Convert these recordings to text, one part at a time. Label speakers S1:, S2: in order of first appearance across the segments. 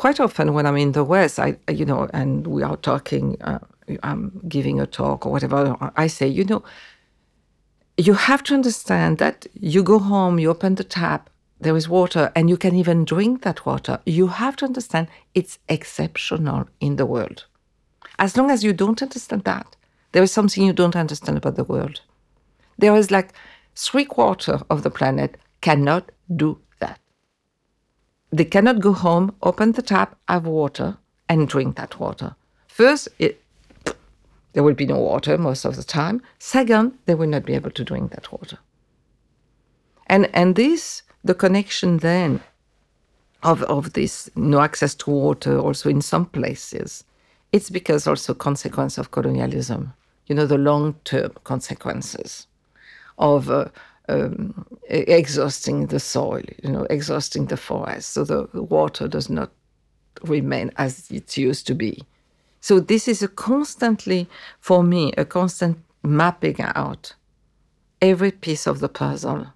S1: quite often when I'm in the West, I, you know, and we are talking, uh, I'm giving a talk or whatever, I say, you know, you have to understand that you go home, you open the tap, there is water, and you can even drink that water. You have to understand it's exceptional in the world. As long as you don't understand that, there is something you don't understand about the world. There is like three quarters of the planet cannot do. They cannot go home, open the tap, have water, and drink that water. First, it, there will be no water most of the time. Second, they will not be able to drink that water. And, and this, the connection then of, of this no access to water also in some places, it's because also consequence of colonialism, you know, the long-term consequences of uh, um, exhausting the soil, you know, exhausting the forest, so the water does not remain as it used to be. So this is a constantly, for me, a constant mapping out every piece of the puzzle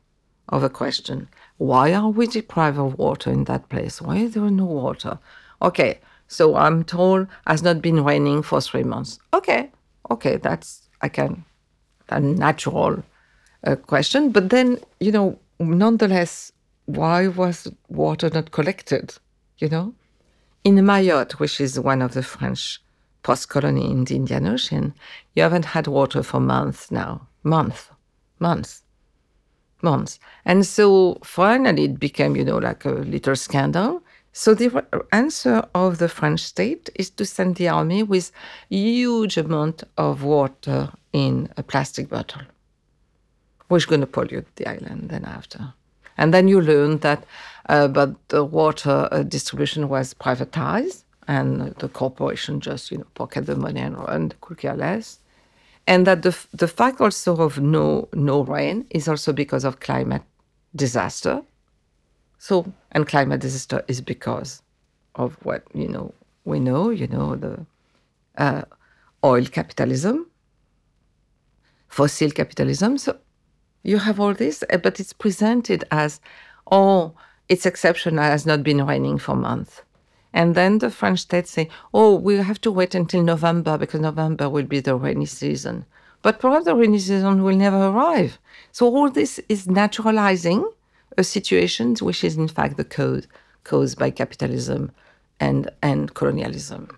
S1: of a question. Why are we deprived of water in that place? Why is there no water? Okay, so I'm told has not been raining for three months. Okay, okay, that's I can a natural uh, question. But then, you know, nonetheless, why was water not collected? You know, in Mayotte, which is one of the French post colony in the Indian Ocean, you haven't had water for months now. Months, months, months. And so finally it became, you know, like a little scandal. So the answer of the French state is to send the army with huge amount of water in a plastic bottle is going to pollute the island then after. And then you learn that, uh, but the water uh, distribution was privatized, and the corporation just you know pocket the money and, and could care less. And that the the fact also of no no rain is also because of climate disaster. So and climate disaster is because of what you know we know you know the uh, oil capitalism, fossil capitalism. So you have all this, eh, but it's presented as, oh, it's exceptional, it has not been raining for months. And then the French state say, oh, we have to wait until November because November will be the rainy season. But perhaps the rainy season will never arrive. So all this is naturalizing a situation which is in fact the cause caused by capitalism and, and colonialism.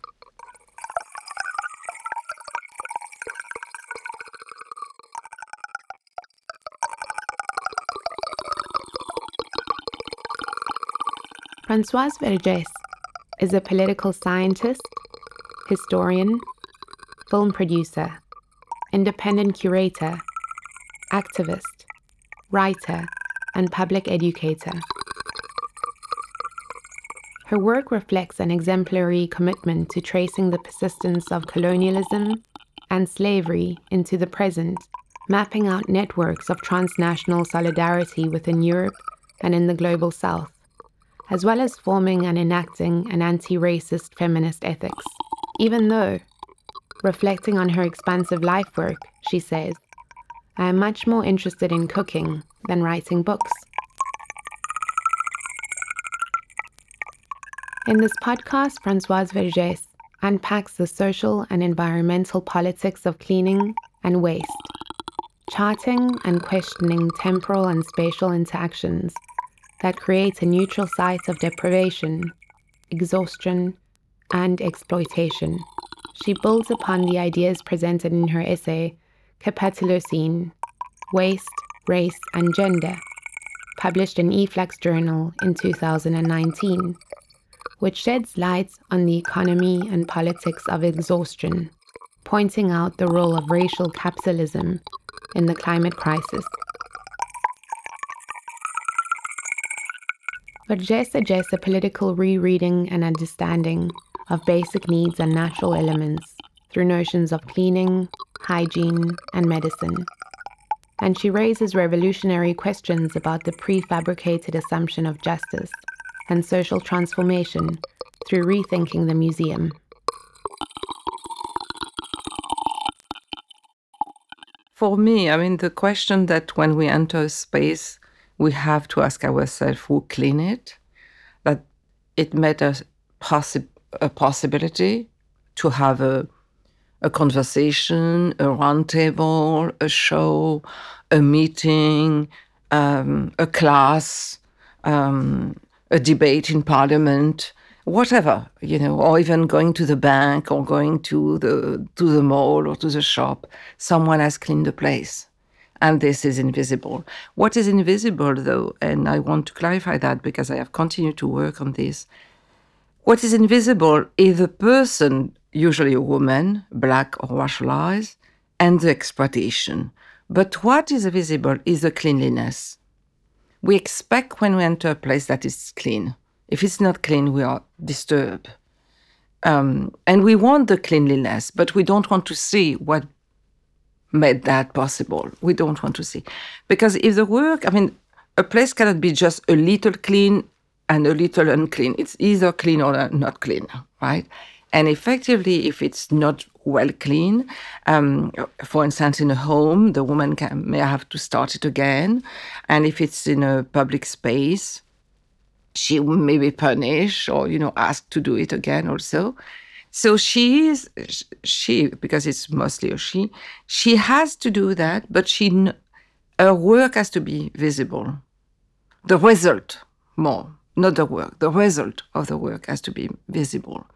S2: Françoise Vergès is a political scientist, historian, film producer, independent curator, activist, writer, and public educator. Her work reflects an exemplary commitment to tracing the persistence of colonialism and slavery into the present, mapping out networks of transnational solidarity within Europe and in the global south as well as forming and enacting an anti racist feminist ethics. Even though, reflecting on her expansive life work, she says, I am much more interested in cooking than writing books. In this podcast, Françoise Vergès unpacks the social and environmental politics of cleaning and waste, charting and questioning temporal and spatial interactions that creates a neutral site of deprivation, exhaustion, and exploitation. She builds upon the ideas presented in her essay, Capitalocene Waste, Race, and Gender, published in eFlux Journal in 2019, which sheds light on the economy and politics of exhaustion, pointing out the role of racial capitalism in the climate crisis. Vergès suggests a political rereading and understanding of basic needs and natural elements through notions of cleaning, hygiene, and medicine. And she raises revolutionary questions about the prefabricated assumption of justice and social transformation through rethinking the museum.
S1: For me, I mean, the question that when we enter a space, we have to ask ourselves who clean it, that it matters possi- a possibility to have a a conversation, a roundtable, a show, a meeting, um, a class, um, a debate in parliament, whatever, you know, or even going to the bank or going to the to the mall or to the shop. Someone has cleaned the place. And this is invisible. What is invisible, though, and I want to clarify that because I have continued to work on this, what is invisible is the person usually a woman, black or racialized, and the exploitation. But what is visible is the cleanliness. We expect when we enter a place that is clean. If it's not clean, we are disturbed. Um, and we want the cleanliness, but we don't want to see what made that possible. We don't want to see. Because if the work, I mean, a place cannot be just a little clean and a little unclean. It's either clean or not clean, right? And effectively, if it's not well clean, um, for instance, in a home, the woman can, may have to start it again. And if it's in a public space, she may be punished or, you know, asked to do it again also. So she is, she, because it's mostly a she, she has to do that, but she, her work has to be visible. The result more, not the work, the result of the work has to be visible.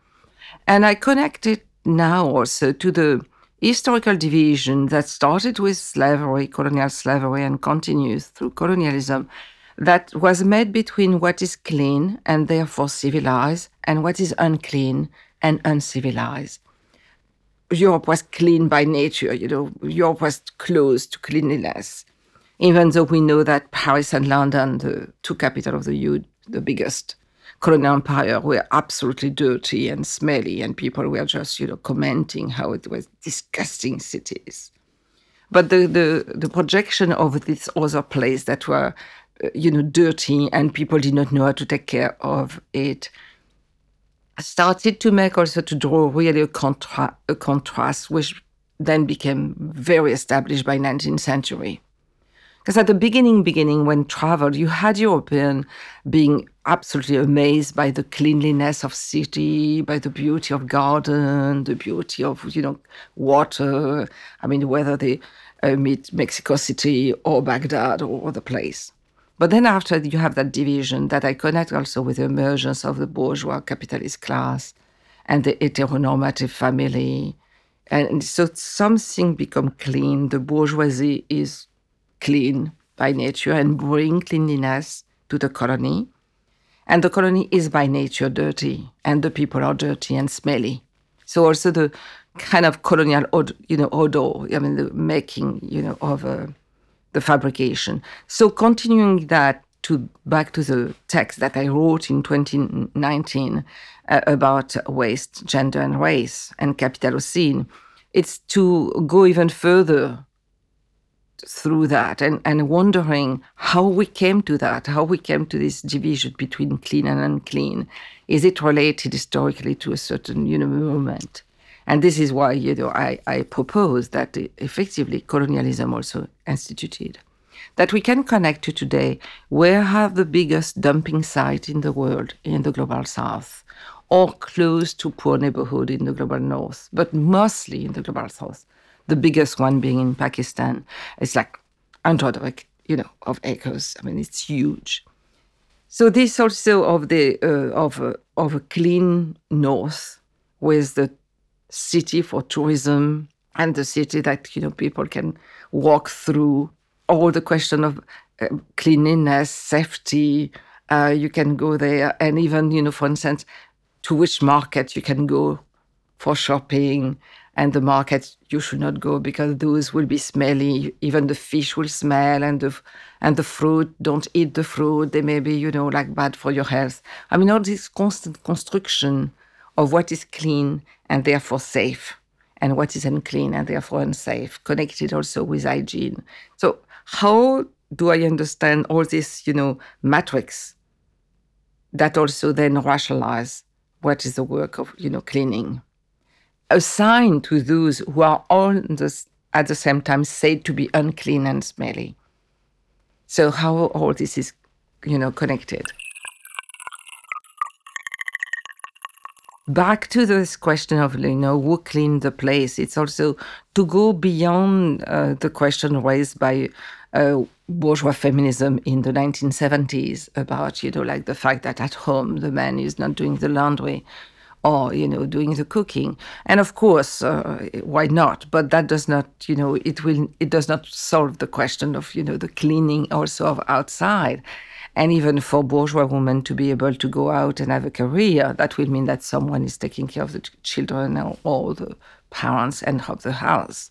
S1: And I connect it now also to the historical division that started with slavery, colonial slavery, and continues through colonialism, that was made between what is clean and therefore civilized and what is unclean and uncivilized. Europe was clean by nature, you know, Europe was close to cleanliness. Even though we know that Paris and London, the two capitals of the EU, the biggest colonial empire were absolutely dirty and smelly, and people were just, you know, commenting how it was disgusting cities. But the, the, the projection of this other place that were, uh, you know, dirty and people did not know how to take care of it started to make also to draw really a, contra- a contrast, which then became very established by 19th century. Because at the beginning, beginning when travel, you had European being absolutely amazed by the cleanliness of city, by the beauty of garden, the beauty of you know water. I mean, whether they uh, meet Mexico City or Baghdad or other place. But then after you have that division that I connect also with the emergence of the bourgeois capitalist class and the heteronormative family. And so something become clean. The bourgeoisie is clean by nature and bring cleanliness to the colony. And the colony is by nature dirty, and the people are dirty and smelly. So also the kind of colonial, you know, odor. I mean, the making, you know, of uh, the fabrication. So continuing that to back to the text that I wrote in 2019 uh, about waste, gender, and race and Capitalocene, it's to go even further through that and, and wondering how we came to that, how we came to this division between clean and unclean. Is it related historically to a certain you know, movement? And this is why you know, I, I propose that effectively colonialism also instituted. That we can connect to today where have the biggest dumping site in the world in the global south or close to poor neighborhood in the global north, but mostly in the global south the biggest one being in Pakistan. It's like hundred of you know of acres. I mean, it's huge. So this also of the uh, of a, of a clean north with the city for tourism and the city that you know people can walk through. All the question of uh, cleanliness, safety. Uh, you can go there, and even you know, for instance, to which market you can go for shopping and the markets you should not go because those will be smelly even the fish will smell and the and the fruit don't eat the fruit they may be you know like bad for your health i mean all this constant construction of what is clean and therefore safe and what is unclean and therefore unsafe connected also with hygiene so how do i understand all this you know matrix that also then rationalize what is the work of you know cleaning assigned to those who are all the, at the same time said to be unclean and smelly. So how all this is, you know, connected. Back to this question of you know who cleaned the place. It's also to go beyond uh, the question raised by uh, bourgeois feminism in the 1970s about you know like the fact that at home the man is not doing the laundry or you know doing the cooking. And of course uh, why not? But that does not you know it will it does not solve the question of you know the cleaning also of outside and even for bourgeois women to be able to go out and have a career, that will mean that someone is taking care of the children or all the parents and of the house.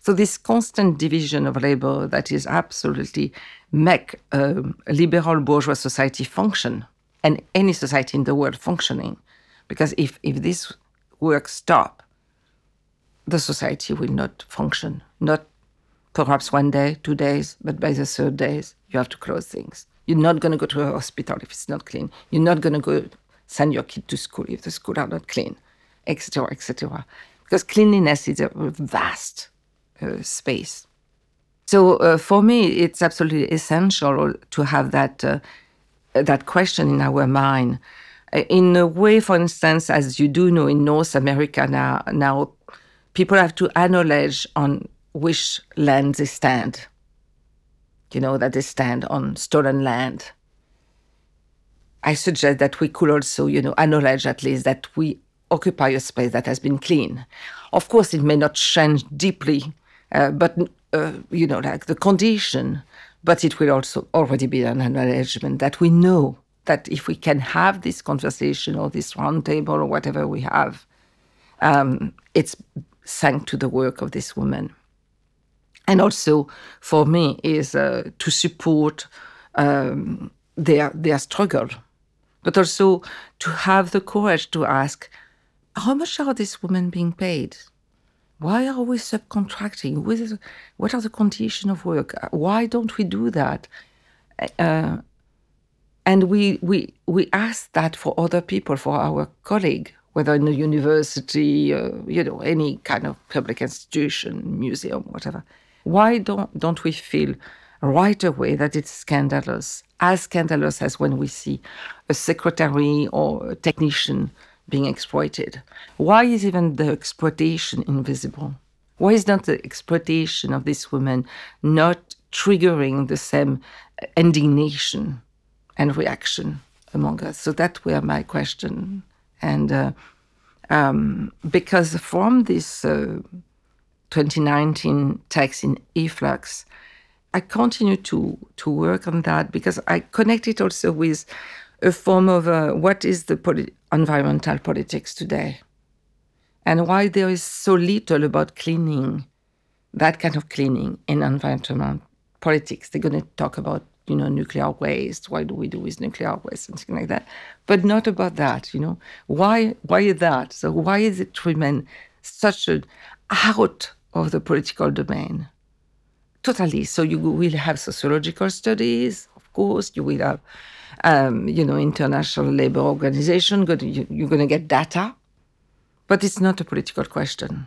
S1: So this constant division of labor that is absolutely make um, a liberal bourgeois society function and any society in the world functioning. Because if, if this work stop, the society will not function. Not perhaps one day, two days, but by the third days, you have to close things. You're not going to go to a hospital if it's not clean. You're not going to go send your kid to school if the school are not clean, etc., etc. Because cleanliness is a vast uh, space. So uh, for me, it's absolutely essential to have that uh, that question in our mind. Uh, in a way, for instance, as you do know, in North America now, now people have to acknowledge on which land they stand you know, that they stand on stolen land. I suggest that we could also, you know, acknowledge at least that we occupy a space that has been clean. Of course, it may not change deeply, uh, but, uh, you know, like the condition, but it will also already be an acknowledgement that we know that if we can have this conversation or this roundtable or whatever we have, um, it's thanks to the work of this woman and also for me is uh, to support um, their their struggle, but also to have the courage to ask, how much are these women being paid? Why are we subcontracting? What are the conditions of work? Why don't we do that? Uh, and we we we ask that for other people, for our colleague, whether in a university, uh, you know, any kind of public institution, museum, whatever. Why don't, don't we feel right away that it's scandalous, as scandalous as when we see a secretary or a technician being exploited? Why is even the exploitation invisible? Why is not the exploitation of this woman not triggering the same indignation and reaction among us? So that were my question. And uh, um, because from this uh, 2019 text in eFlux, I continue to to work on that because I connect it also with a form of uh, what is the environmental politics today, and why there is so little about cleaning, that kind of cleaning in environmental politics. They're going to talk about you know nuclear waste. Why do we do with nuclear waste and things like that, but not about that. You know why why is that? So why is it remain such a out of the political domain. Totally. So you will have sociological studies, of course. You will have, um, you know, international labor organization. You're going to get data, but it's not a political question.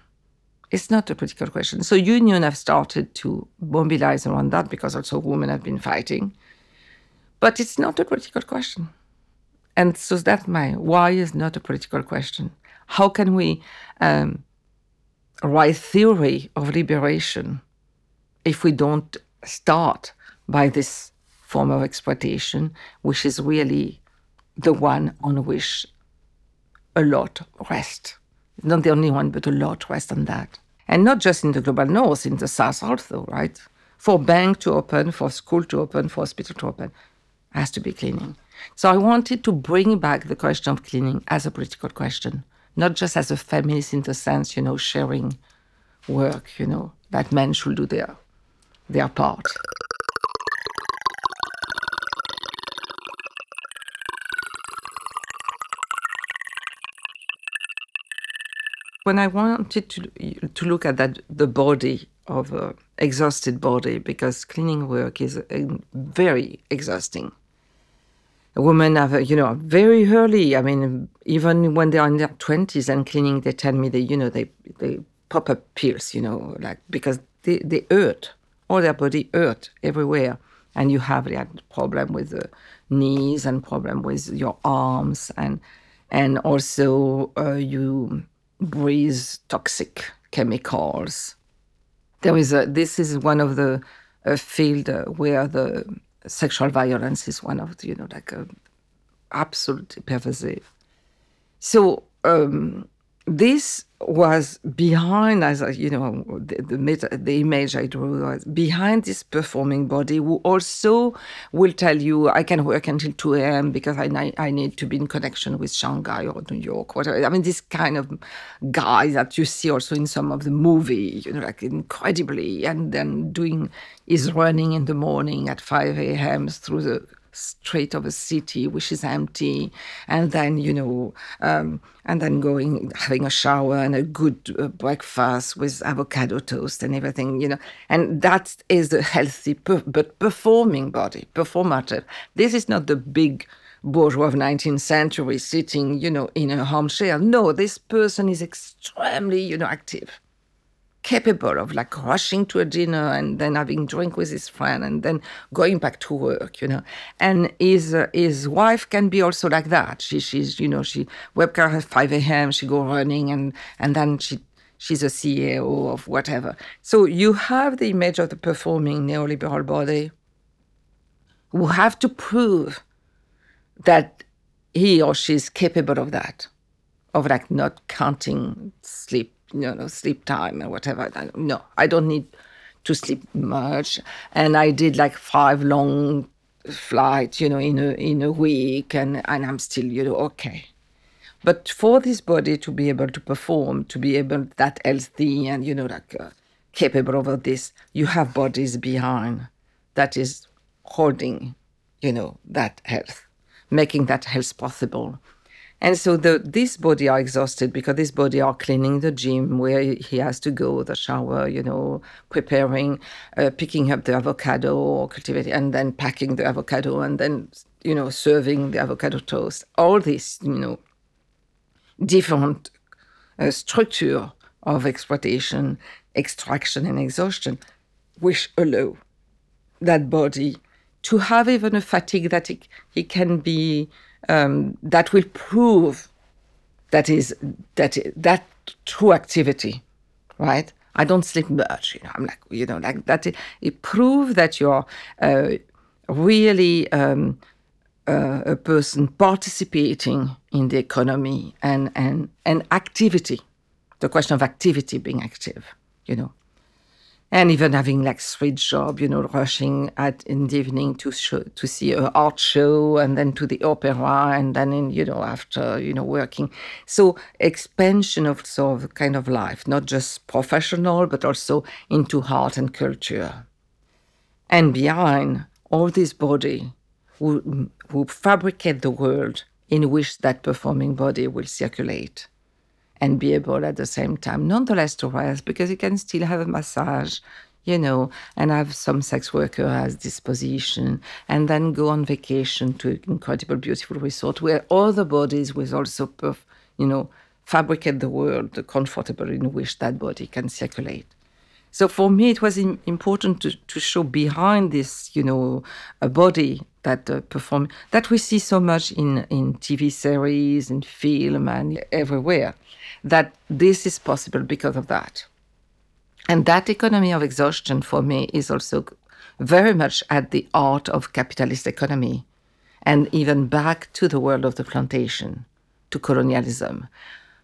S1: It's not a political question. So union have started to mobilize around that because also women have been fighting, but it's not a political question. And so that's my why is not a political question. How can we um, right theory of liberation if we don't start by this form of exploitation, which is really the one on which a lot rest. Not the only one, but a lot rest on that. And not just in the global north, in the south also, right? For bank to open, for school to open, for hospital to open, has to be cleaning. So I wanted to bring back the question of cleaning as a political question not just as a feminist in the sense, you know, sharing work, you know, that men should do their their part. When I wanted to to look at that the body of a exhausted body, because cleaning work is very exhausting women have, you know, very early. I mean, even when they're in their twenties and cleaning, they tell me they, you know, they they pop up pills, you know, like because they they hurt, all their body hurt everywhere, and you have that problem with the knees and problem with your arms and and also uh, you breathe toxic chemicals. There is a, this is one of the uh, field uh, where the sexual violence is one of the, you know like a absolutely pervasive. So um, this was behind, as you know, the, the, the, image I drew was behind this performing body who also will tell you, I can work until 2 a.m. because I, I need to be in connection with Shanghai or New York, whatever. I mean, this kind of guy that you see also in some of the movie, you know, like incredibly, and then doing, is running in the morning at 5 a.m. through the street of a city which is empty, and then you know, um, and then going having a shower and a good uh, breakfast with avocado toast and everything, you know, and that is a healthy per- but performing body, performative. This is not the big bourgeois of 19th century sitting, you know, in a home armchair. No, this person is extremely, you know, active capable of like rushing to a dinner and then having drink with his friend and then going back to work you know? And his uh, his wife can be also like that. She she's you know she wake up at 5 a.m she go running and and then she she's a ceo of whatever. So you have the image of the performing neoliberal body. Who have to prove that he or she is capable of that of like not counting sleep you know sleep time or whatever. No, I don't need to sleep much, and I did like five long flights, you know, in a in a week, and and I'm still you know okay. But for this body to be able to perform, to be able that healthy and you know like uh, capable of this, you have bodies behind that is holding, you know, that health, making that health possible. And so the this body are exhausted because this body are cleaning the gym where he has to go, the shower, you know, preparing, uh, picking up the avocado or cultivating, and then packing the avocado and then, you know, serving the avocado toast. All this, you know, different uh, structure of exploitation, extraction, and exhaustion, which allow that body to have even a fatigue that it, it can be um, that will prove that is that that true activity, right? I don't sleep much. You know, I'm like you know like that. It, it that you're uh, really um, uh, a person participating in the economy and and and activity. The question of activity being active, you know and even having like street job, you know, rushing at in the evening to show, to see a art show and then to the opera and then in you know after you know working. So expansion of sort of kind of life, not just professional but also into art and culture. And behind all this body who, who fabricate the world in which that performing body will circulate and be able at the same time, nonetheless, to rest because you can still have a massage, you know, and have some sex worker as disposition, and then go on vacation to an incredible, beautiful resort where all the bodies will also, perf- you know, fabricate the world, the comfortable in which that body can circulate. So for me, it was important to, to show behind this, you know, a body that uh, perform that we see so much in in TV series, in film, and everywhere that this is possible because of that. And that economy of exhaustion for me is also very much at the heart of capitalist economy and even back to the world of the plantation, to colonialism.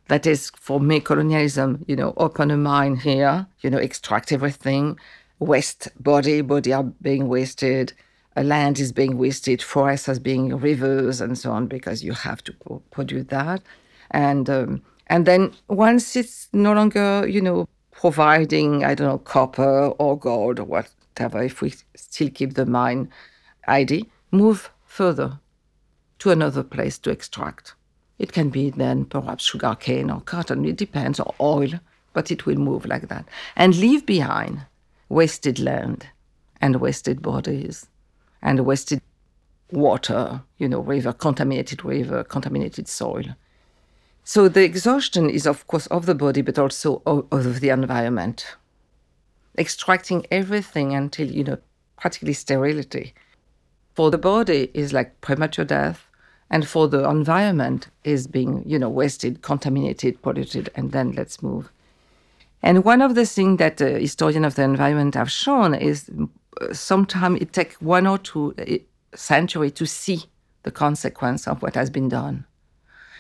S1: That is, for me, colonialism, you know, open a mine here, you know, extract everything, waste body, body are being wasted, land is being wasted, forests are being rivers, and so on, because you have to produce that. And um, and then once it's no longer, you know, providing, I don't know, copper or gold or whatever, if we still keep the mine ID, move further to another place to extract. It can be then perhaps sugarcane or cotton, it depends, or oil, but it will move like that. And leave behind wasted land and wasted bodies and wasted water, you know, river, contaminated river, contaminated soil. So the exhaustion is, of course, of the body, but also of, of the environment. Extracting everything until, you know, practically sterility. For the body is like premature death and for the environment is being, you know, wasted, contaminated, polluted, and then let's move. And one of the things that the historians of the environment have shown is uh, sometimes it takes one or two uh, centuries to see the consequence of what has been done.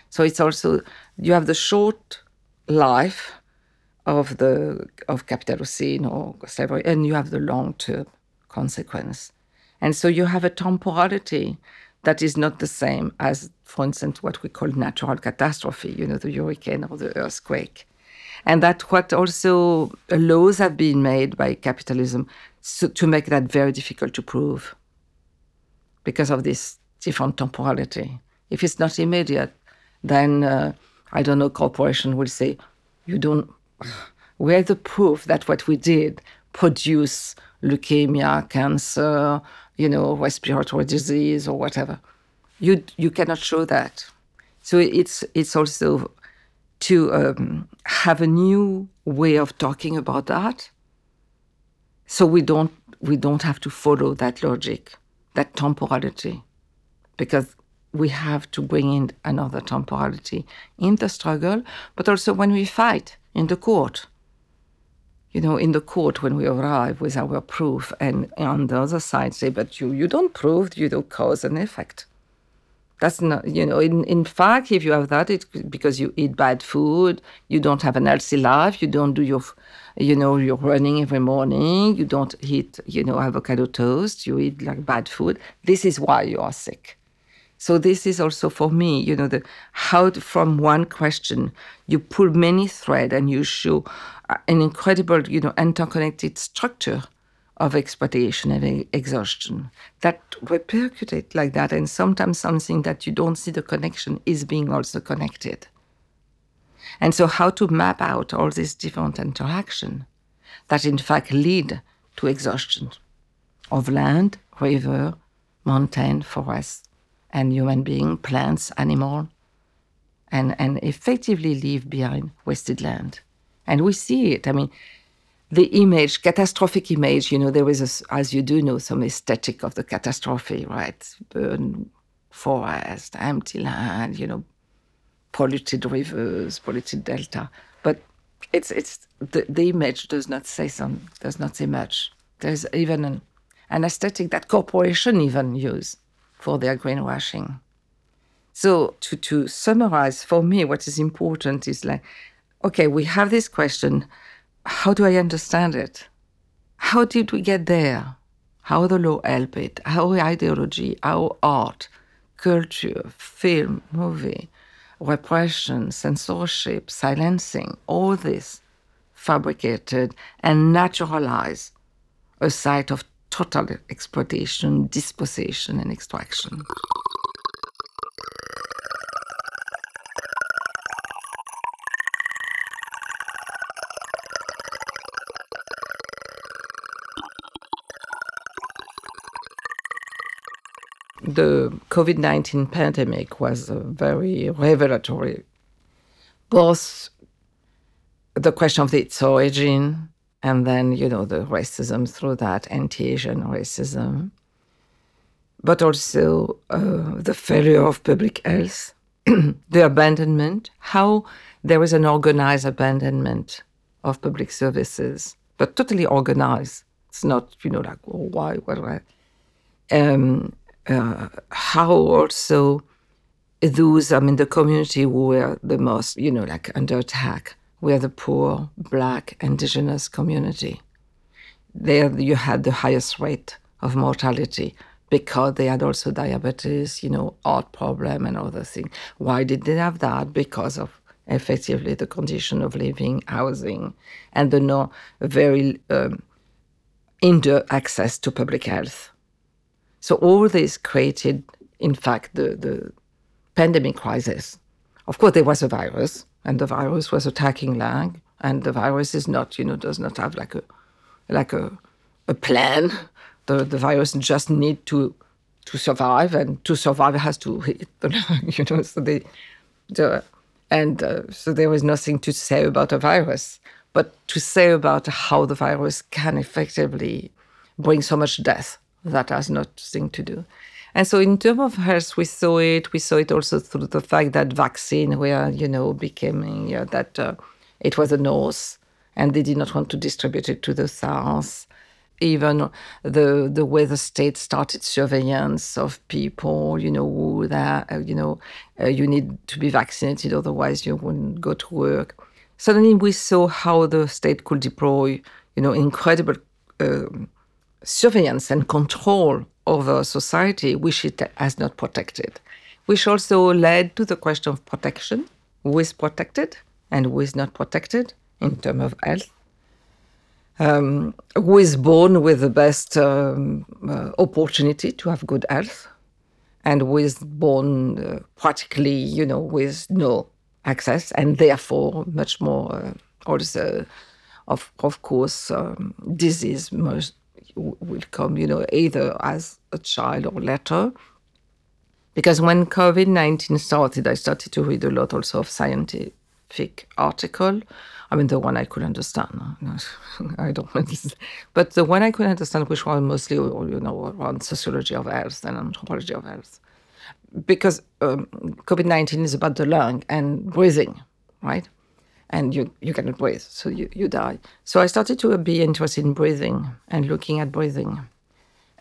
S1: So it's also you have the short life of the of capitalocene or slavery, and you have the long term consequence. And so you have a temporality that is not the same as, for instance, what we call natural catastrophe, you know, the hurricane or the earthquake. And that what also laws have been made by capitalism so, to make that very difficult to prove because of this different temporality. If it's not immediate, then uh, I don't know, corporation will say, you don't, where the proof that what we did produce leukemia, cancer, you know, respiratory disease or whatever. You you cannot show that. So it's it's also to um, have a new way of talking about that. So we don't we don't have to follow that logic, that temporality, because we have to bring in another temporality in the struggle, but also when we fight in the court you know, in the court when we arrive with our proof, and on the other side say, but you, you don't prove, you don't cause an effect. That's not, you know, in, in fact, if you have that, it's because you eat bad food, you don't have an healthy life, you don't do your, you know, you're running every morning, you don't eat, you know, avocado toast, you eat like bad food. This is why you are sick. So this is also for me, you know, the how to, from one question you pull many threads and you show uh, an incredible, you know, interconnected structure of exploitation and exhaustion that repercutate like that, and sometimes something that you don't see the connection is being also connected. And so, how to map out all these different interaction that in fact lead to exhaustion of land, river, mountain, forest, and human being, plants, animal, and, and effectively leave behind wasted land. And we see it. I mean, the image, catastrophic image, you know, there is, a, as you do know, some aesthetic of the catastrophe, right? Burn forest, empty land, you know, polluted rivers, polluted delta. But it's, it's, the, the image does not say some, does not say much. There's even an, an aesthetic that corporation even use for their greenwashing. So to, to summarize, for me, what is important is like, okay, we have this question. How do I understand it? How did we get there? How the law help it? How ideology, how art, culture, film, movie, repression, censorship, silencing, all this fabricated and naturalize a site of total exploitation, dispossession, and extraction. The COVID 19 pandemic was very revelatory. Both the question of its origin and then, you know, the racism through that, anti Asian racism, but also uh, the failure of public health, the abandonment, how there is an organized abandonment of public services, but totally organized. It's not, you know, like, oh, why, what, why? Um, uh, how also those, I mean, the community who were the most, you know, like under attack were the poor, black, indigenous community. There you had the highest rate of mortality because they had also diabetes, you know, heart problem and other things. Why did they have that? Because of effectively the condition of living, housing, and the no very um, hinder access to public health. So all this created, in fact, the, the pandemic crisis. Of course, there was a virus, and the virus was attacking lung, and the virus is not, you know, does not have like a like a, a plan. The the virus just need to to survive, and to survive has to hit the lung, you know. So they, the, and uh, so there was nothing to say about a virus, but to say about how the virus can effectively bring so much death that has nothing to do. And so, in terms of health, we saw it. We saw it also through the fact that vaccine were, you know, becoming yeah, that uh, it was a north, and they did not want to distribute it to the south. Even the the way the state started surveillance of people, you know, who that uh, you know, uh, you need to be vaccinated, otherwise you wouldn't go to work. Suddenly, we saw how the state could deploy, you know, incredible um, surveillance and control over society, which it has not protected, which also led to the question of protection who is protected and who is not protected in terms of health. Um, who is born with the best um, uh, opportunity to have good health, and who is born uh, practically, you know, with no access, and therefore much more uh, also, of of course, um, disease most will come, you know, either as a child or later. Because when COVID 19 started, I started to read a lot also of scientific article. I mean, the one I could understand. I don't understand. But the one I could understand, which was mostly, you know, around sociology of health and anthropology of health. Because um, COVID 19 is about the lung and breathing, right? And you, you cannot breathe, so you, you die. So I started to be interested in breathing and looking at breathing,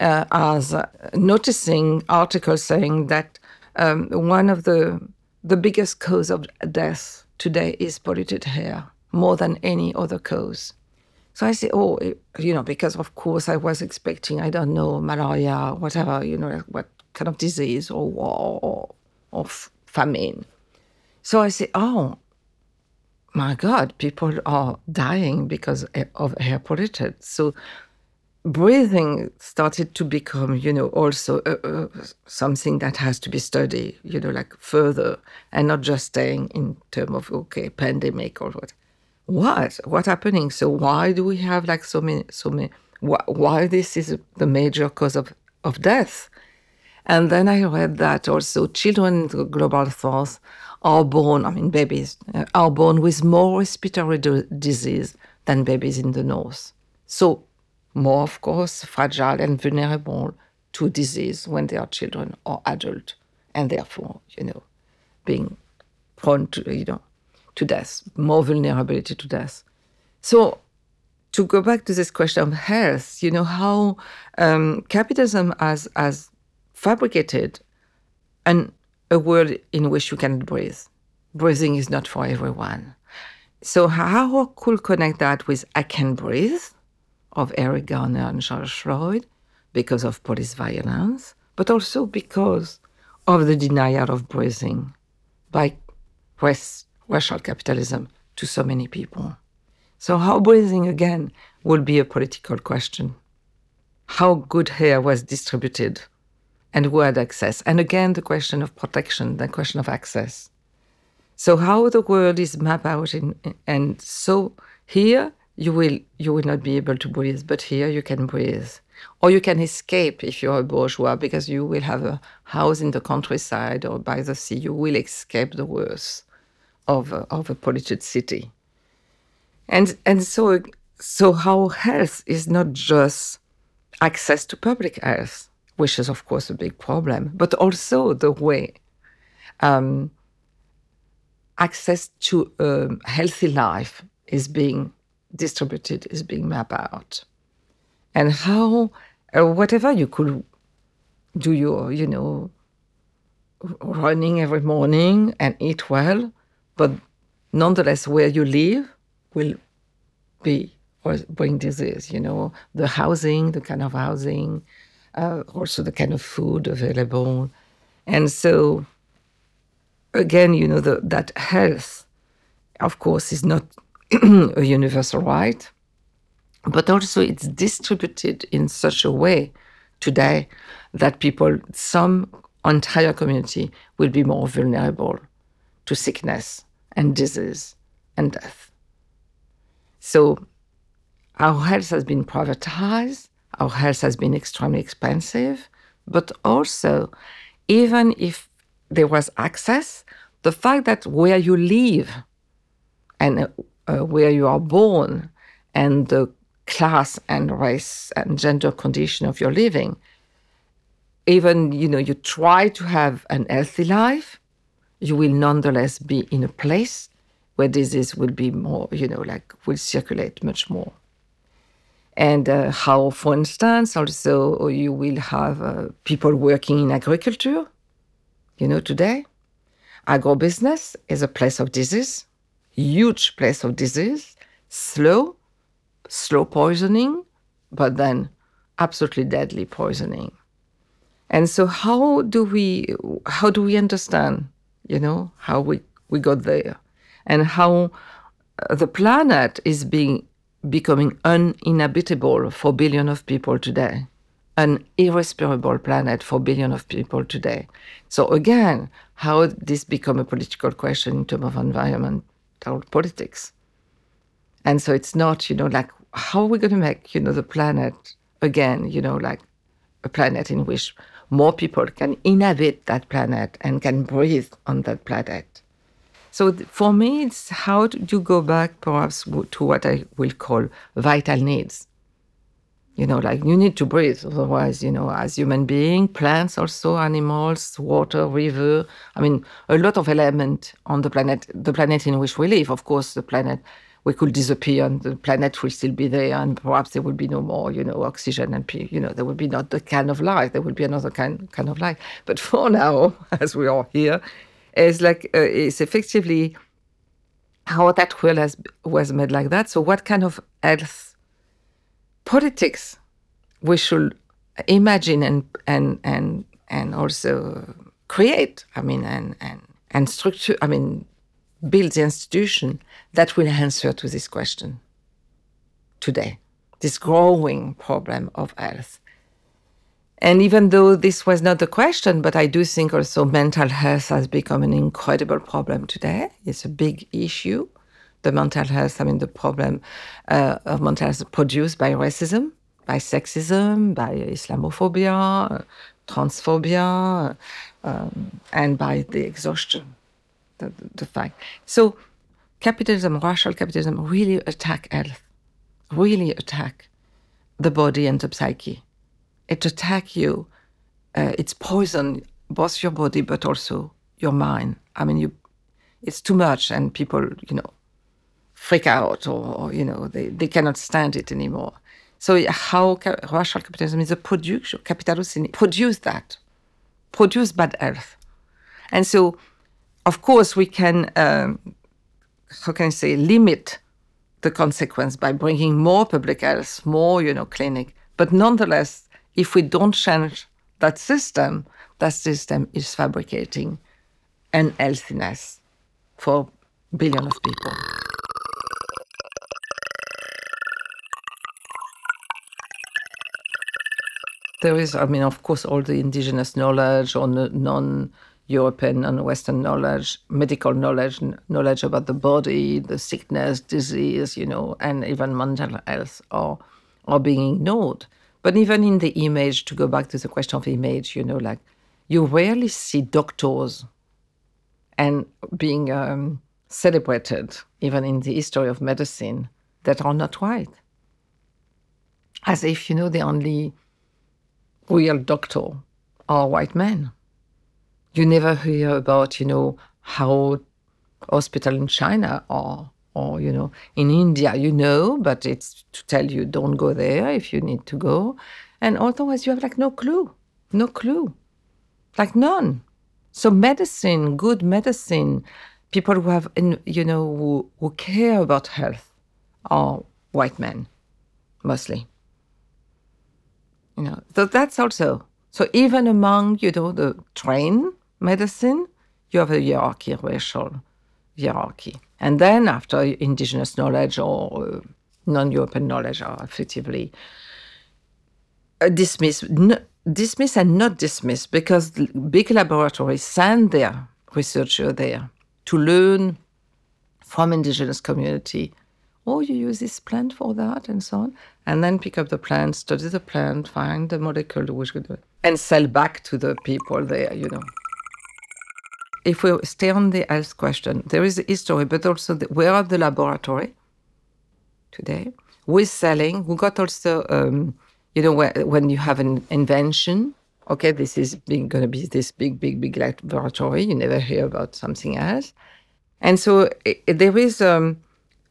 S1: uh, as uh, noticing articles saying that um, one of the the biggest cause of death today is polluted air, more than any other cause. So I say, oh, you know, because of course I was expecting, I don't know, malaria, whatever, you know, what kind of disease or war or, or famine. So I say, oh, my God, people are dying because of air polluted. So breathing started to become, you know, also uh, uh, something that has to be studied, you know, like further, and not just staying in terms of okay, pandemic or what. What? What happening? So why do we have like so many, so many? Why, why this is the major cause of of death? And then I read that also children in the global south are born, I mean, babies uh, are born with more respiratory disease than babies in the north. So, more, of course, fragile and vulnerable to disease when they are children or adult, and therefore, you know, being prone to, you know, to death, more vulnerability to death. So, to go back to this question of health, you know, how um, capitalism has, has fabricated an a world in which you cannot breathe. Breathing is not for everyone. So how could connect that with I Can Breathe of Eric Garner and George Floyd because of police violence, but also because of the denial of breathing by West, racial capitalism to so many people. So how breathing again would be a political question. How good air was distributed and who had access. And again, the question of protection, the question of access. So how the world is mapped out, in, and so here you will you will not be able to breathe, but here you can breathe, or you can escape if you're a bourgeois because you will have a house in the countryside or by the sea. You will escape the worst of a, of a polluted city. And and so so how health is not just access to public health which is, of course, a big problem, but also the way um, access to a healthy life is being distributed, is being mapped out. And how, uh, whatever you could do, your, you know, running every morning and eat well, but nonetheless, where you live will be or bring disease, you know, the housing, the kind of housing, uh, also the kind of food available. And so, again, you know, the, that health, of course, is not a universal right, but also it's distributed in such a way today that people, some entire community, will be more vulnerable to sickness and disease and death. So, our health has been privatized our health has been extremely expensive, but also, even if there was access, the fact that where you live and uh, where you are born and the class and race and gender condition of your living even you know you try to have an healthy life, you will nonetheless be in a place where disease will be more, you know, like will circulate much more. And uh, how, for instance, also you will have uh, people working in agriculture, you know, today. Agrobusiness is a place of disease, huge place of disease, slow, slow poisoning, but then absolutely deadly poisoning. And so how do we how do we understand, you know, how we, we got there and how uh, the planet is being becoming uninhabitable for billion of people today. An irrespirable planet for billion of people today. So again how this become a political question in terms of environmental politics? And so it's not you know like how are we going to make you know the planet again you know like a planet in which more people can inhabit that planet and can breathe on that planet so for me, it's how do you go back perhaps to what I will call vital needs. You know, like you need to breathe, otherwise, you know, as human being, plants also, animals, water, river. I mean, a lot of element on the planet, the planet in which we live. Of course, the planet we could disappear and the planet will still be there and perhaps there will be no more you know oxygen and you know there will be not the kind of life there will be another kind kind of life but for now as we are here is like uh, is effectively how that will has was made like that. So what kind of health politics we should imagine and and and and also create. I mean and and and structure. I mean build the institution that will answer to this question today. This growing problem of health. And even though this was not the question, but I do think also mental health has become an incredible problem today. It's a big issue. The mental health, I mean, the problem uh, of mental health produced by racism, by sexism, by Islamophobia, transphobia, um, and by the exhaustion, the, the fact. So, capitalism, racial capitalism, really attack health, really attack the body and the psyche it attack you. Uh, it's poison both your body but also your mind. I mean, you, it's too much, and people, you know, freak out, or, or you know, they, they cannot stand it anymore. So how ca- racial capitalism is a production, capitalism produce that, produce bad health, and so, of course, we can, um, how can I say, limit the consequence by bringing more public health, more, you know, clinic, but nonetheless if we don't change that system, that system is fabricating unhealthiness for billion of people. There is, I mean, of course, all the indigenous knowledge or non European and Western knowledge, medical knowledge, knowledge about the body, the sickness, disease, you know, and even mental health are, are being ignored. But even in the image, to go back to the question of image, you know, like you rarely see doctors and being um, celebrated, even in the history of medicine, that are not white. As if, you know, the only real doctor are white men. You never hear about, you know, how hospital in China are or you know in india you know but it's to tell you don't go there if you need to go. And otherwise you have like no clue no clue like none. So medicine good medicine people who have you know who, who care about health are white men mostly. You know so that's also so even among you know the trained medicine you have a hierarchy racial hierarchy and then, after indigenous knowledge or uh, non European knowledge are effectively uh, dismissed, n- dismissed and not dismissed because big laboratories send their researcher there to learn from indigenous community. Oh, you use this plant for that, and so on, and then pick up the plant, study the plant, find the molecule which could and sell back to the people there. You know if we stay on the health question, there is a history, but also the, we are the laboratory today. We're selling. We got also, um, you know, when you have an invention, okay, this is going to be this big, big, big laboratory. You never hear about something else. And so it, there is um,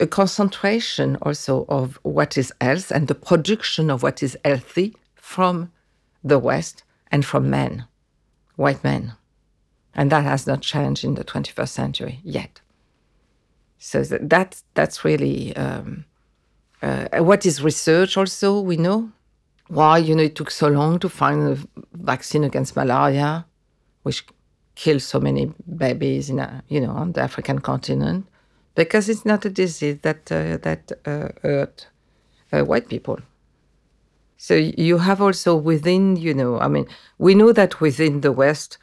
S1: a concentration also of what is health and the production of what is healthy from the West and from men, white men. And that has not changed in the 21st century yet. So that, that's really um, uh, what is research also, we know. Why, you know, it took so long to find a vaccine against malaria, which kills so many babies in, a, you know, on the African continent, because it's not a disease that, uh, that uh, hurt uh, white people. So you have also within, you know, I mean, we know that within the West,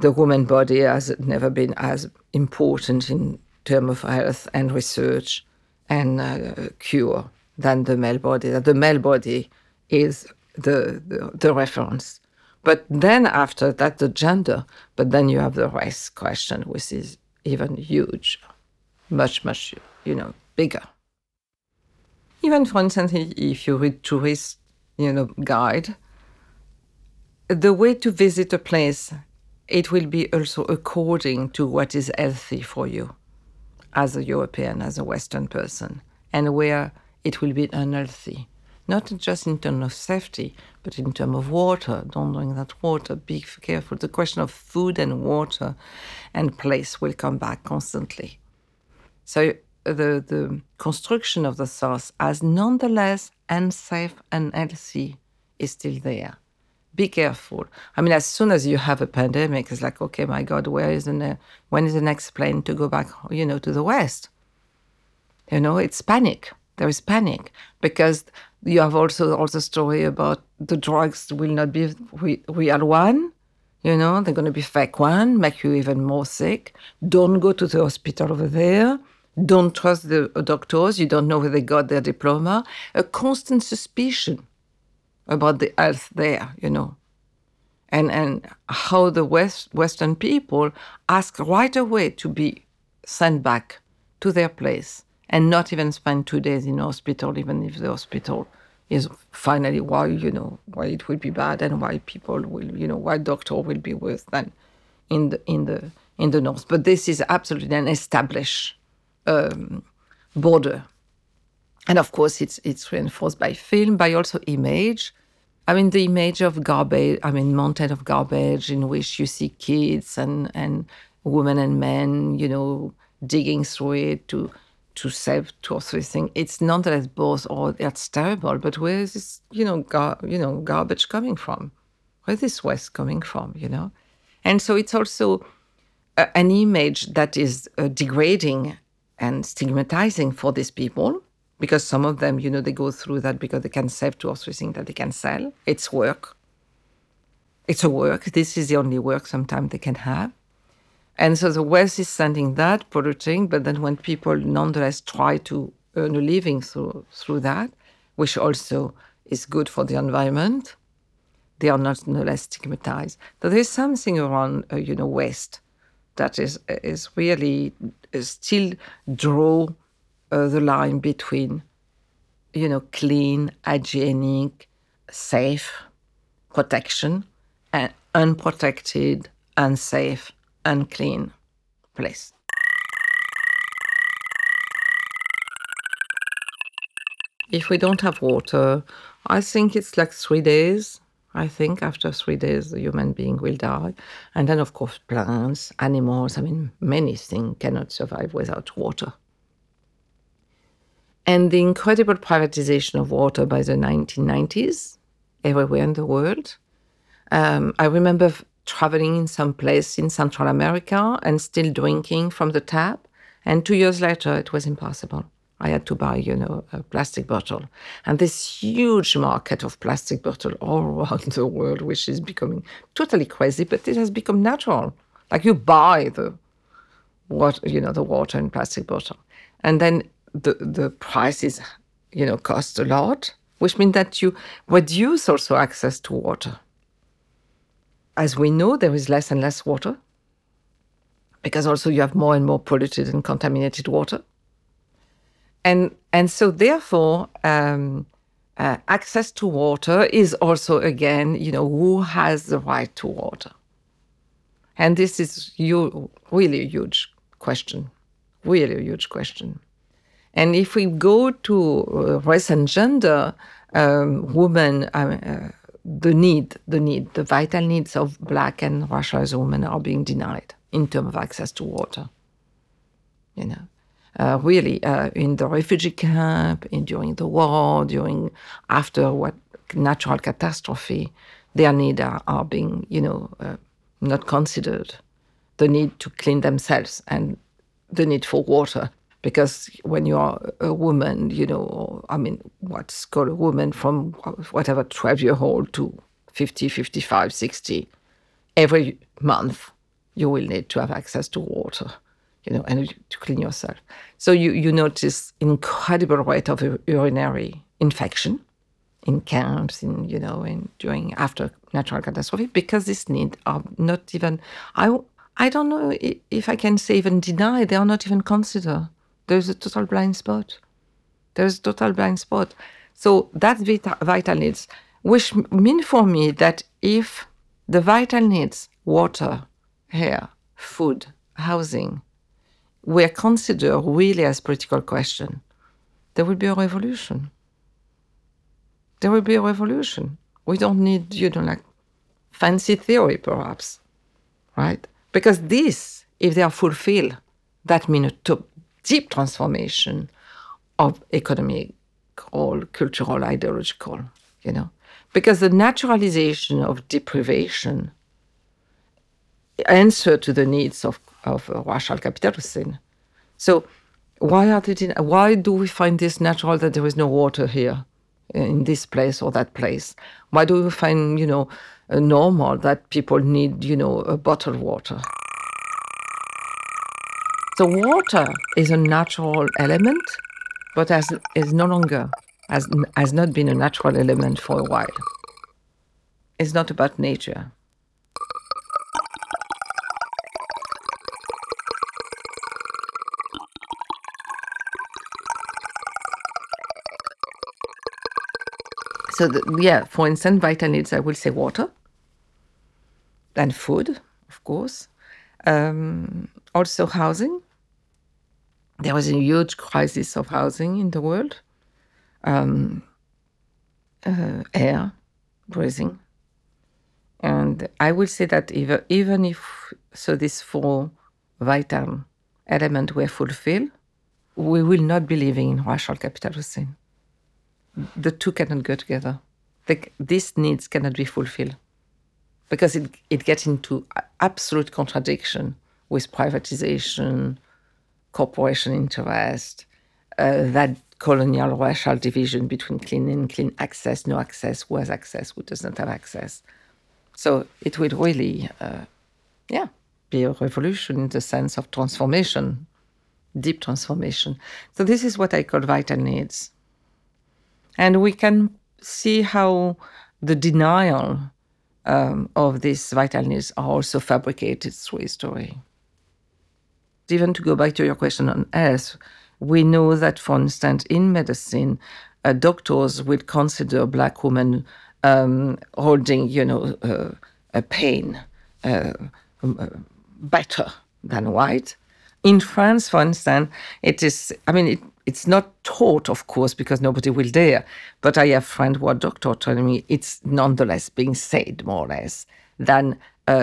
S1: the woman body has never been as important in terms of health and research and uh, cure than the male body. That the male body is the, the, the reference. But then after that, the gender. But then you have the race question, which is even huge, much much you know bigger. Even for instance, if you read tourist, you know, guide, the way to visit a place, it will be also according to what is healthy for you as a European, as a Western person, and where it will be unhealthy. Not just in terms of safety, but in terms of water. Don't drink that water. Be careful. The question of food and water and place will come back constantly. So the, the construction of the source as nonetheless unsafe and healthy is still there. Be careful. I mean, as soon as you have a pandemic, it's like, okay, my God, where is the ne- when is the next plane to go back, you know, to the West? You know, it's panic. There is panic because you have also also story about the drugs will not be real one you know they're going to be fake one make you even more sick. Don't go to the hospital over there. Don't trust the uh, doctors. You don't know where they got their diploma. A constant suspicion about the health there you know and and how the west western people ask right away to be sent back to their place and not even spend two days in hospital, even if the hospital is finally why you know why it will be bad and why people will you know why doctor will be worse than in the in the in the north. But this is absolutely an established um, border, and of course it's it's reinforced by film, by also image. I mean the image of garbage. I mean mountain of garbage in which you see kids and and women and men, you know, digging through it to to save two or three things. It's nonetheless both, oh, that's terrible, but where is this, you know, gar- you know, garbage coming from? Where is this waste coming from, you know? And so it's also a, an image that is uh, degrading and stigmatizing for these people because some of them, you know, they go through that because they can save two or three things that they can sell. It's work. It's a work. This is the only work sometimes they can have. And so the West is sending that, polluting, but then when people nonetheless try to earn a living through, through that, which also is good for the environment, they are not nonetheless stigmatized. But there's something around, uh, you know, West that is is really uh, still draw uh, the line between, you know, clean, hygienic, safe, protection, and unprotected, unsafe, unclean place. If we don't have water, I think it's like three days. I think after three days, the human being will die. And then, of course, plants, animals, I mean, many things cannot survive without water. And the incredible privatization of water by the 1990s, everywhere in the world. Um, I remember traveling in some place in Central America and still drinking from the tap. And two years later, it was impossible. I had to buy, you know, a plastic bottle. And this huge market of plastic bottle all around the world, which is becoming totally crazy, but it has become natural. Like you buy the water, you know, the water in plastic bottle. And then the, the prices, you know, cost a lot, which means that you reduce also access to water as we know, there is less and less water because also you have more and more polluted and contaminated water. And, and so, therefore, um, uh, access to water is also again, you know, who has the right to water, and this is you really a huge question, really a huge question. And if we go to uh, race and gender, um, women, uh, the need, the need, the vital needs of black and racialized women are being denied in terms of access to water. You know, uh, really uh, in the refugee camp, in, during the war, during after what natural catastrophe, their needs are, are being, you know, uh, not considered. The need to clean themselves and the need for water because when you are a woman, you know, I mean, what's called a woman from whatever 12 year old to 50, 55, 60, every month you will need to have access to water, you know, and to clean yourself. So you, you notice incredible rate of urinary infection in camps, in, you know, in during after natural catastrophe, because this need are not even, I, I don't know if I can say even deny, they are not even considered there's a total blind spot. There's a total blind spot. So that's vital needs, which mean for me that if the vital needs, water, air, food, housing, were considered really as political question, there will be a revolution. There will be a revolution. We don't need, you know, like fancy theory, perhaps, right? Because this, if they are fulfilled, that means a deep transformation of economic or cultural, ideological, you know, because the naturalization of deprivation answer to the needs of, of racial capitalism. So why are they, why do we find this natural that there is no water here in this place or that place? Why do we find, you know, uh, normal that people need, you know, a bottled water? So water is a natural element, but as is no longer has has not been a natural element for a while. It's not about nature. So the, yeah, for instance, vital needs, I will say water and food, of course. Um, also housing. There was a huge crisis of housing in the world. Um, uh, air, breathing. And I will say that even, even if so these four vital elements were fulfilled, we will not be living in racial capitalism. The two cannot go together. The, these needs cannot be fulfilled because it, it gets into absolute contradiction with privatization, corporation interest, uh, that colonial racial division between clean and clean access, no access, who has access, who does not have access. So it will really, uh, yeah, be a revolution in the sense of transformation, deep transformation. So this is what I call vital needs. And we can see how the denial um, of these vital needs are also fabricated through history even to go back to your question on health, we know that, for instance, in medicine, uh, doctors will consider black women um, holding, you know, uh, a pain uh, uh, better than white. In France, for instance, it is. I mean, it, it's not taught, of course, because nobody will dare. But I have friends who are doctors telling me it's nonetheless being said more or less than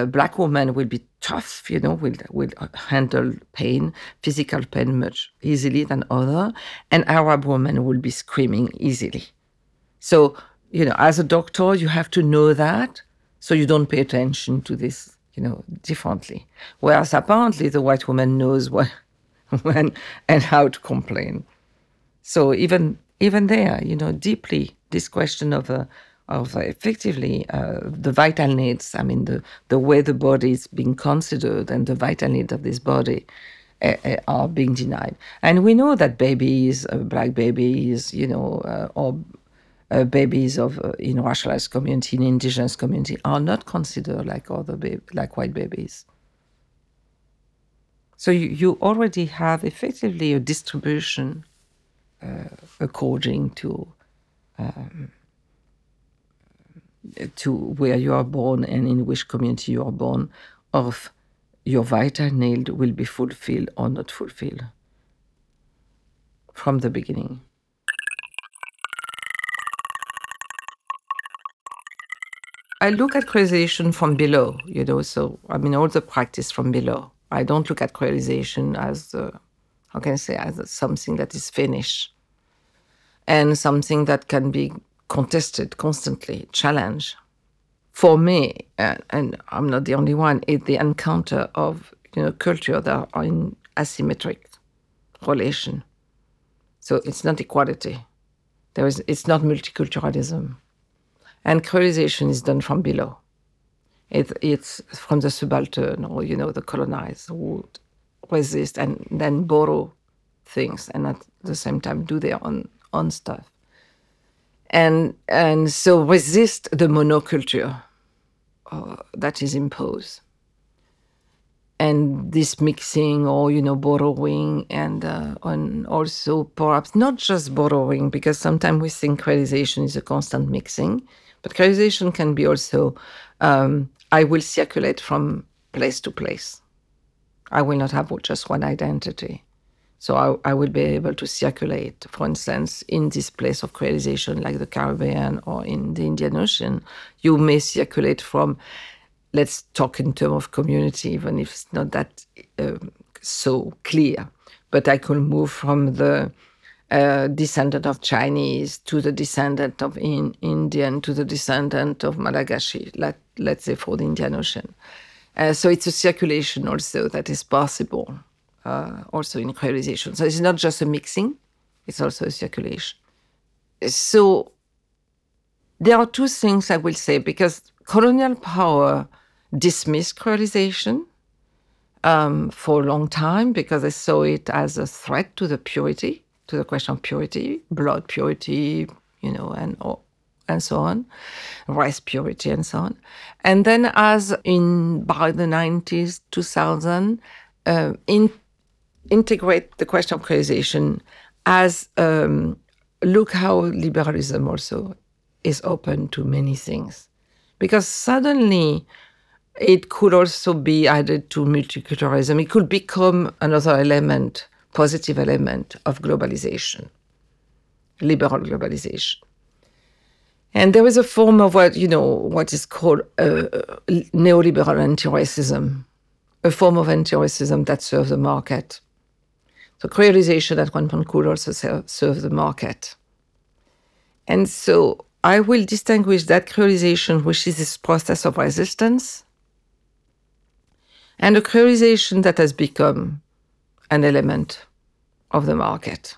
S1: black woman will be tough, you know, will will handle pain, physical pain much easily than other, and Arab women will be screaming easily. So, you know, as a doctor, you have to know that, so you don't pay attention to this, you know, differently. Whereas apparently the white woman knows what, when and how to complain. So even even there, you know, deeply this question of a of effectively uh, the vital needs. I mean, the, the way the body is being considered and the vital needs of this body uh, uh, are being denied. And we know that babies, uh, black babies, you know, uh, or uh, babies of in racialized community, in indigenous community, are not considered like other like white babies. So you, you already have effectively a distribution according to um, to where you are born and in which community you are born, of your vital need will be fulfilled or not fulfilled from the beginning. I look at creation from below, you know, so I mean, all the practice from below. I don't look at creation as, uh, how can I say, as something that is finished and something that can be contested constantly, challenged. For me, and, and I'm not the only one, it's the encounter of you know culture that are in asymmetric relation. So it's not equality. There is, it's not multiculturalism. And colonization is done from below. It, it's from the subaltern or, you know, the colonized who resist and then borrow things and at the same time do their own, own stuff. And, and so resist the monoculture uh, that is imposed. And this mixing or you know borrowing and uh, and also perhaps not just borrowing because sometimes we think creation is a constant mixing but creation can be also um, i will circulate from place to place. I will not have just one identity so I, I be able to circulate for instance in this place of creation like the caribbean or in the indian ocean you may circulate from let's talk in terms of community, even if it's not that um, so clear. But I could move from the uh, descendant of Chinese to the descendant of in, Indian to the descendant of Malagasy, let, let's say for the Indian Ocean. Uh, so it's a circulation also that is possible, uh, also in creolization. So it's not just a mixing, it's also a circulation. So there are two things I will say because colonial power dismissed creolization um, for a long time because they saw it as a threat to the purity, to the question of purity, blood purity, you know, and and so on, rice purity and so on. And then, as in by the 90s, 2000, uh, in, integrate the question of creolization as um, look how liberalism also is open to many things. Because suddenly it could also be added to multiculturalism. It could become another element, positive element of globalization, liberal globalization. And there is a form of what you know what is called uh, neoliberal anti-racism, a form of anti-racism that serves the market. So creolization at one point could also serve the market. And so I will distinguish that creolization, which is this process of resistance, and a creolization that has become an element of the market.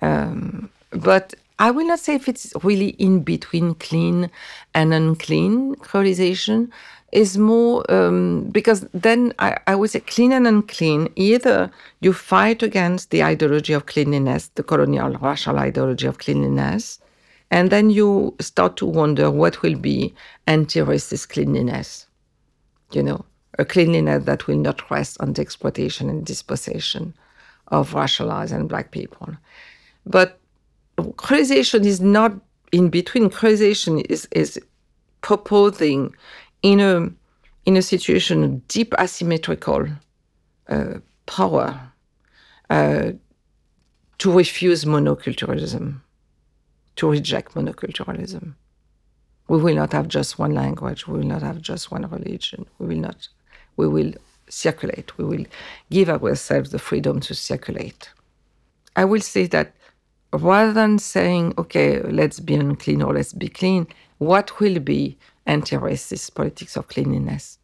S1: Um, but I will not say if it's really in between clean and unclean creolization is more um, because then I, I, would say clean and unclean either you fight against the ideology of cleanliness the colonial racial ideology of cleanliness and then you start to wonder what will be anti-racist cleanliness you know, a cleanliness that will not rest on the exploitation and dispossession of racialized and black people. But creolization is not in between. Creolization is, is proposing in a in a situation of deep asymmetrical uh, power uh, to refuse monoculturalism, to reject monoculturalism. We will not have just one language. We will not have just one religion. We will not. We will circulate. We will give ourselves the freedom to circulate. I will say that rather than saying, okay, let's be unclean or let's be clean, what will be anti-racist politics of cleanliness?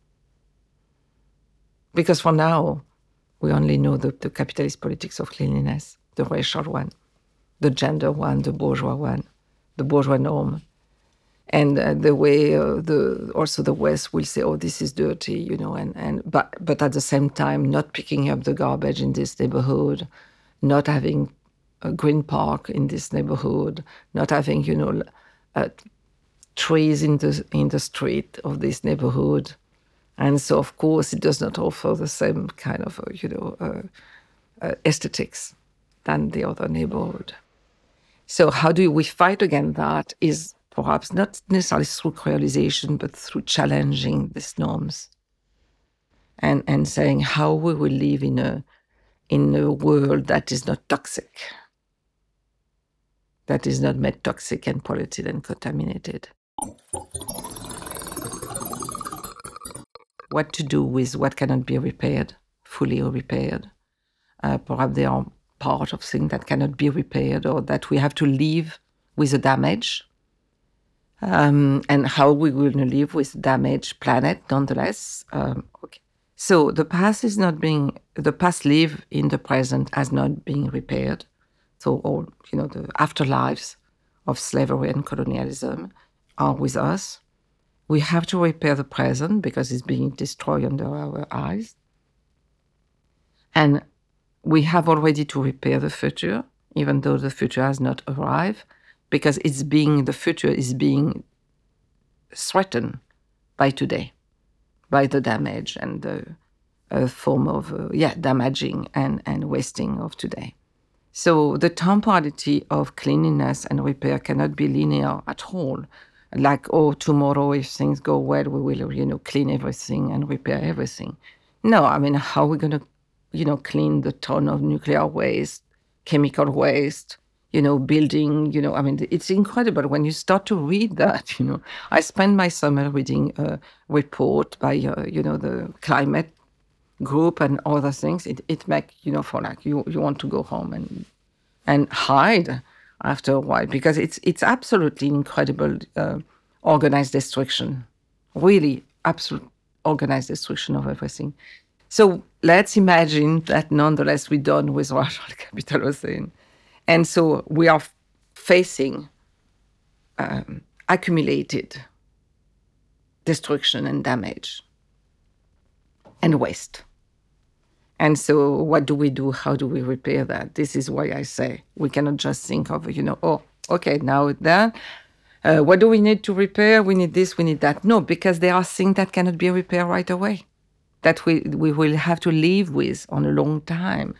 S1: Because for now, we only know the, the capitalist politics of cleanliness, the racial one, the gender one, the bourgeois one, the bourgeois norm, and uh, the way uh, the also the West will say, "Oh, this is dirty," you know, and and but but at the same time, not picking up the garbage in this neighborhood, not having a green park in this neighborhood, not having you know uh, trees in the in the street of this neighborhood, and so of course it does not offer the same kind of uh, you know uh, uh, aesthetics than the other neighborhood. So how do we fight against that? Is perhaps not necessarily through creolization, but through challenging these norms and, and saying how we will live in a in a world that is not toxic, that is not made toxic and polluted and contaminated. What to do with what cannot be repaired, fully repaired. Uh, perhaps there are part of things that cannot be repaired or that we have to live with the damage. Um, and how we will live with damaged planet nonetheless. Um, okay. So the past is not being the past live in the present as not being repaired. So all you know the afterlives of slavery and colonialism are with us. We have to repair the present because it's being destroyed under our eyes. And we have already to repair the future, even though the future has not arrived, because it's being the future is being threatened by today by the damage and the form of uh, yeah damaging and, and wasting of today. So the temporality of cleanliness and repair cannot be linear at all. Like oh tomorrow if things go well we will you know clean everything and repair everything. No, I mean how are we going to you know clean the ton of nuclear waste, chemical waste, you know, building, you know, I mean, it's incredible when you start to read that, you know. I spent my summer reading a report by, uh, you know, the climate group and other things. It, it make, you know, for like, you, you want to go home and, and hide after a while because it's, it's absolutely incredible uh, organized destruction, really absolute organized destruction of everything. So let's imagine that nonetheless we're done with rational capitalism and so we are facing um, accumulated destruction and damage and waste. And so, what do we do? How do we repair that? This is why I say we cannot just think of, you know, oh, okay, now then, uh, what do we need to repair? We need this, we need that. No, because there are things that cannot be repaired right away, that we, we will have to live with on a long time.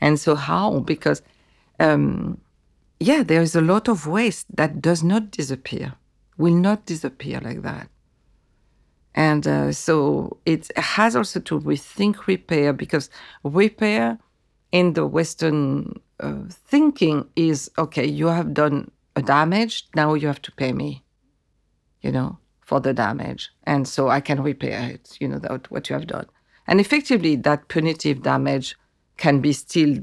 S1: And so, how? Because um, yeah, there is a lot of waste that does not disappear, will not disappear like that. And uh, so it has also to rethink repair because repair in the Western uh, thinking is okay, you have done a damage, now you have to pay me, you know, for the damage. And so I can repair it, you know, that, what you have done. And effectively, that punitive damage can be still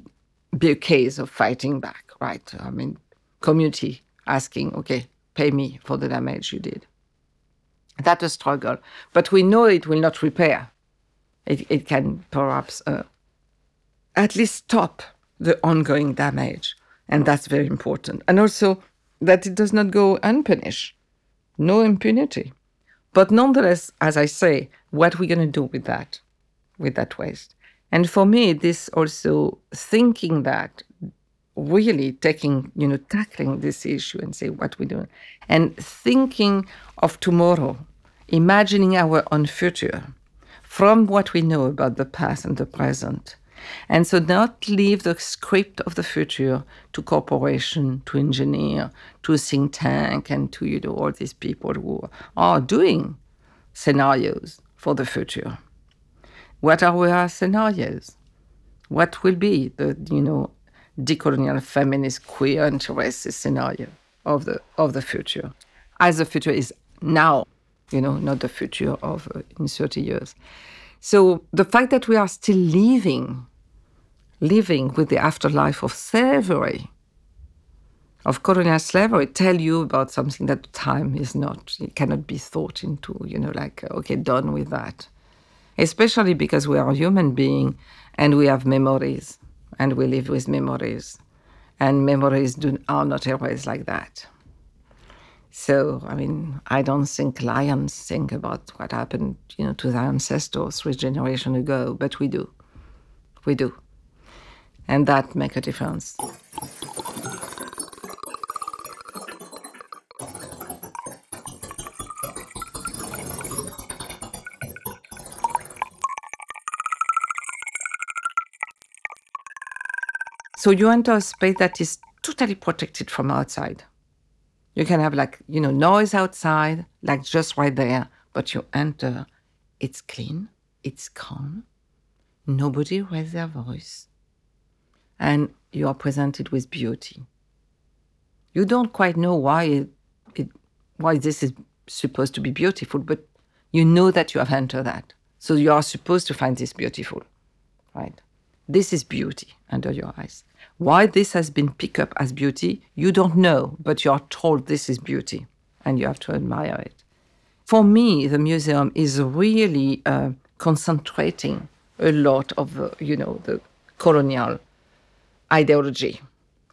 S1: be a case of fighting back, right? I mean, community asking, okay, pay me for the damage you did. That's a struggle. But we know it will not repair. It, it can perhaps uh, at least stop the ongoing damage. And that's very important. And also that it does not go unpunished. No impunity. But nonetheless, as I say, what are we going to do with that, with that waste? And for me, this also thinking that really taking, you know, tackling this issue and say what we do, and thinking of tomorrow, imagining our own future from what we know about the past and the present. And so not leave the script of the future to corporation, to engineer, to think tank, and to you know all these people who are doing scenarios for the future. What are our scenarios? What will be the, you know, decolonial feminist queer and racist scenario of the of the future, as the future is now, you know, not the future of uh, in 30 years. So the fact that we are still living, living with the afterlife of slavery, of colonial slavery, tell you about something that time is not, it cannot be thought into, you know, like, okay, done with that. Especially because we are human beings and we have memories and we live with memories. And memories do, are not always like that. So, I mean, I don't think lions think about what happened, you know, to their ancestors three generations ago, but we do. We do. And that make a difference. So you enter a space that is totally protected from outside. You can have like, you know, noise outside, like just right there, but you enter, it's clean, it's calm, nobody raises their voice, and you are presented with beauty. You don't quite know why it, it why this is supposed to be beautiful, but you know that you have entered that. So you are supposed to find this beautiful, right? This is beauty under your eyes. Why this has been picked up as beauty, you don't know, but you are told this is beauty and you have to admire it. For me, the museum is really uh, concentrating a lot of, uh, you know, the colonial ideology,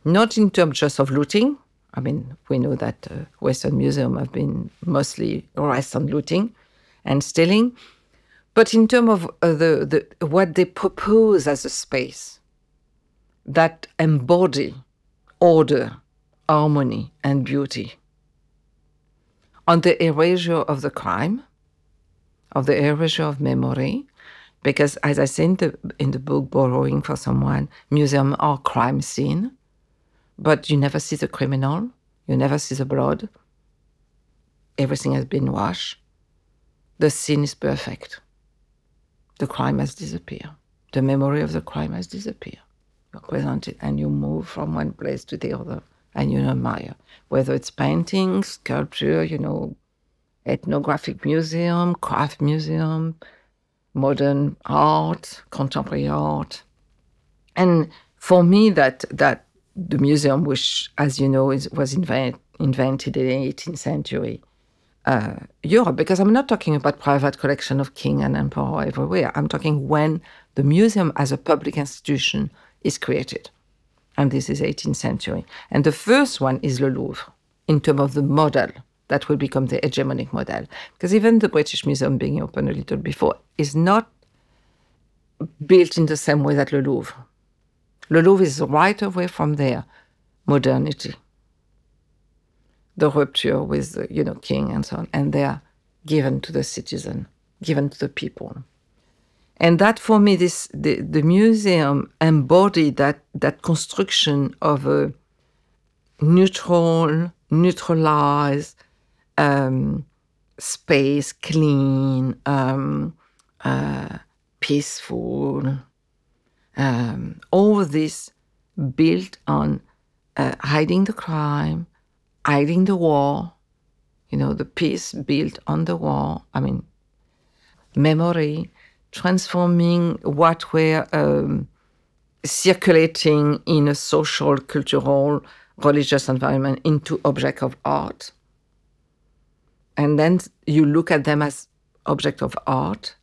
S1: not in terms just of looting. I mean, we know that uh, Western museums have been mostly rest on looting and stealing, but in terms of uh, the, the what they propose as a space that embody order, harmony, and beauty. On the erasure of the crime, of the erasure of memory, because as I say in the, in the book, Borrowing for Someone, museum are crime scene, but you never see the criminal, you never see the blood. Everything has been washed. The scene is perfect. The crime has disappeared. The memory of the crime has disappeared presented and you move from one place to the other and you admire whether it's painting sculpture you know ethnographic museum craft museum modern art contemporary art and for me that that the museum which as you know is, was invent, invented in the 18th century uh, Europe, because I'm not talking about private collection of king and emperor everywhere. I'm talking when the museum as a public institution is created. And this is 18th century. And the first one is Le Louvre, in terms of the model that will become the hegemonic model. Because even the British Museum being open a little before is not built in the same way that Le Louvre. Le Louvre is right away from there, modernity, the rupture with the you know king and so on, and they are given to the citizen, given to the people and that for me this the, the museum embodied that that construction of a neutral neutralized um, space clean um, uh, peaceful um, all this built on uh, hiding the crime hiding the war you know the peace built on the war i mean memory transforming what were um, circulating in a social, cultural, religious environment into object of art. And then you look at them as object of art.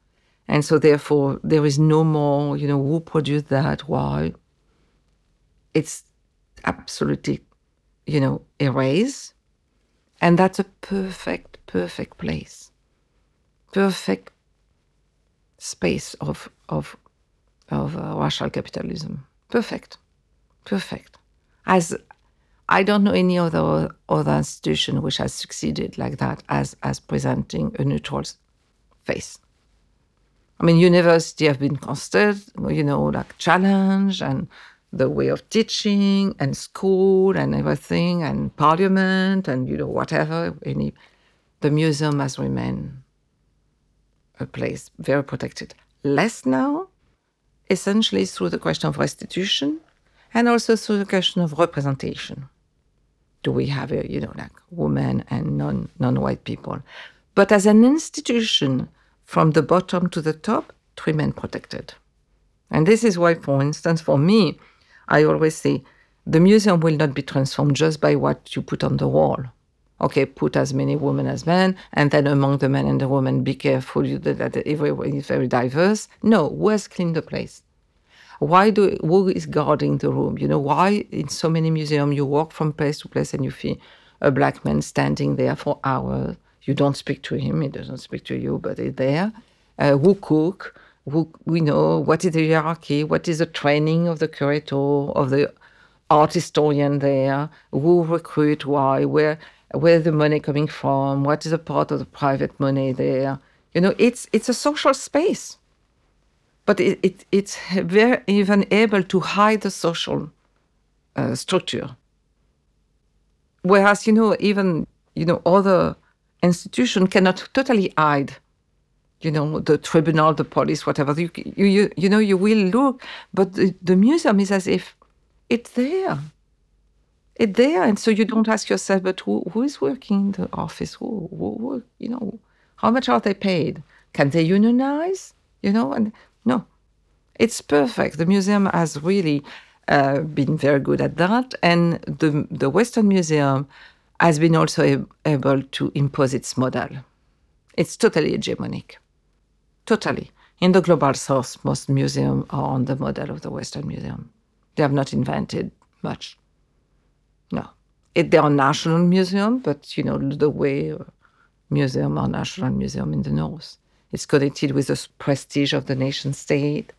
S1: And so therefore there is no more, you know, who produced that, why. It's absolutely, you know, erased. And that's a perfect, perfect place. Perfect space of of of uh, capitalism. Perfect, perfect. As I don't know any other other institution which has succeeded like that as as presenting a neutral face. I mean, university have been considered, you know, like challenge and the way of teaching and school and everything and parliament and you know whatever. Any, the museum has remained place very protected. Less now, essentially through the question of restitution and also through the question of representation. Do we have, a, you know, like women and non non-white people? But as an institution, from the bottom to the top, to remain protected. And this is why, for instance, for me, I always say the museum will not be transformed just by what you put on the wall okay, put as many women as men, and then among the men and the women, be careful that everyone is very diverse. No, who has cleaned the place? Why do who is guarding the room? You know, why in so many museums you walk from place to place and you see a black man standing there for hours. You don't speak to him; he doesn't speak to you, but he's there. Uh, who cook? Who we know what is the hierarchy? What is the training of the curator of the art historian there? Who recruit? Why? Where? Where the money coming from, what is a part of the private money there. You know, it's it's a social space, but it, it it's very even able to hide the social uh, structure Whereas, you know, even, you know, other institution cannot totally hide, you know, the tribunal, the police, whatever. You, you, you, you know, you will look, but the, the museum is as if it's there. It's there. And so you don't ask yourself, but who, who is working in the office? Who, who, who, you know, how much are they paid? Can they unionize? You know, and no, it's perfect. The museum has really uh, been very good at that, and the the Western Museum has been also able to impose its model. It's totally hegemonic, totally. In the global south, most museums are on the model of the Western Museum. They have not invented much. No, it, they are national museum, but you know the way museum are national museum in the north. It's connected with the prestige of the nation state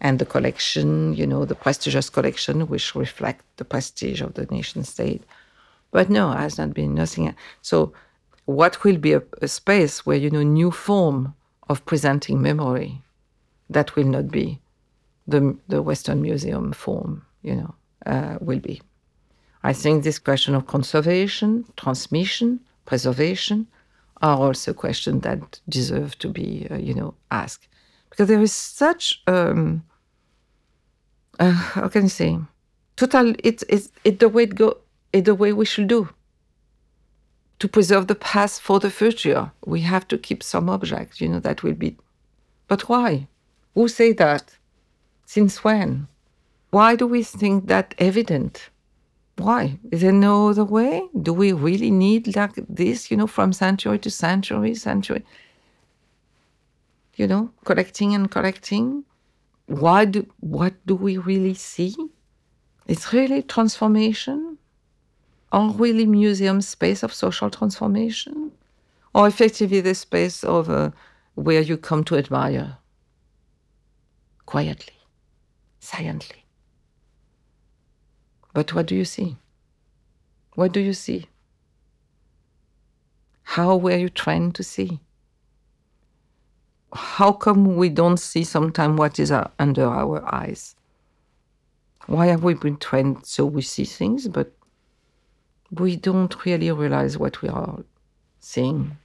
S1: and the collection, you know, the prestigious collection, which reflect the prestige of the nation state. But no, has not been nothing. So, what will be a, a space where you know new form of presenting memory? That will not be the the Western Museum form. You know, uh, will be. I think this question of conservation, transmission, preservation are also questions that deserve to be, uh, you know, asked. Because there is such um, uh, how can I say? Total it's it's it the way it go it's the way we should do to preserve the past for the future. We have to keep some objects you know that will be but why? Who say that? Since when? Why do we think that evident why? Is there no other way? Do we really need like this you know from century to century century? You know collecting and collecting why do what do we really see? It's really transformation? Or really museum space of social transformation? Or effectively the space of uh, where you come to admire? Quietly silently but what do you see what do you see how were you trained to see how come we don't see sometimes what is uh, under our eyes? Why have we been trained so we see things, but we don't really realize what we are seeing?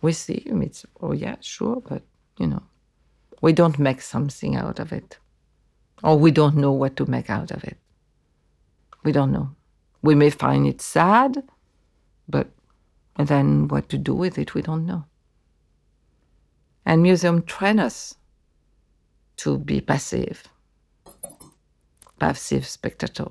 S1: We see, it's, oh yeah, sure, but you know, we don't make something out of it. Or we don't know what to make out of it. We don't know. We may find it sad, but then what to do with it, we don't know. And museum train us to be passive, passive spectator.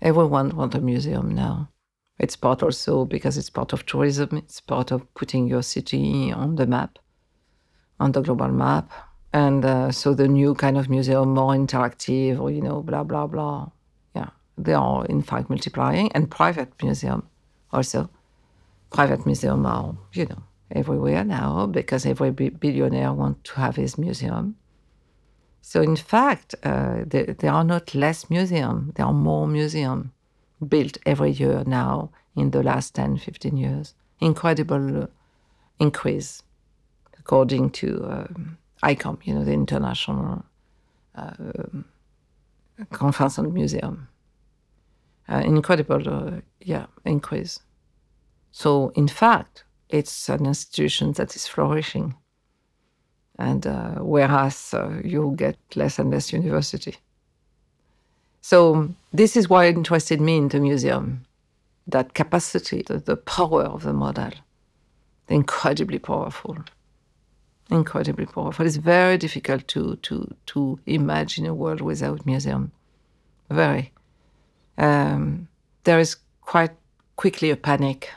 S1: Everyone wants a museum now. It's part also because it's part of tourism. It's part of putting your city on the map, on the global map. And uh, so the new kind of museum, more interactive, or you know, blah blah blah. Yeah, they are in fact multiplying, and private museum also private museum are, you know, everywhere now because every billionaire wants to have his museum. So in fact, uh, there, are not less museums, there are more museums built every year now in the last 10, 15 years. Incredible uh, increase, according to um, ICOM, you know, the International uh, Conference on Museum. Uh, incredible, uh, yeah, increase. So, in fact, it's an institution that is flourishing. And uh, whereas uh, you get less and less university. So, this is why it interested me in the museum that capacity, the, the power of the model, incredibly powerful. Incredibly powerful. It's very difficult to, to, to imagine a world without museum. Very. Um, there is quite quickly a panic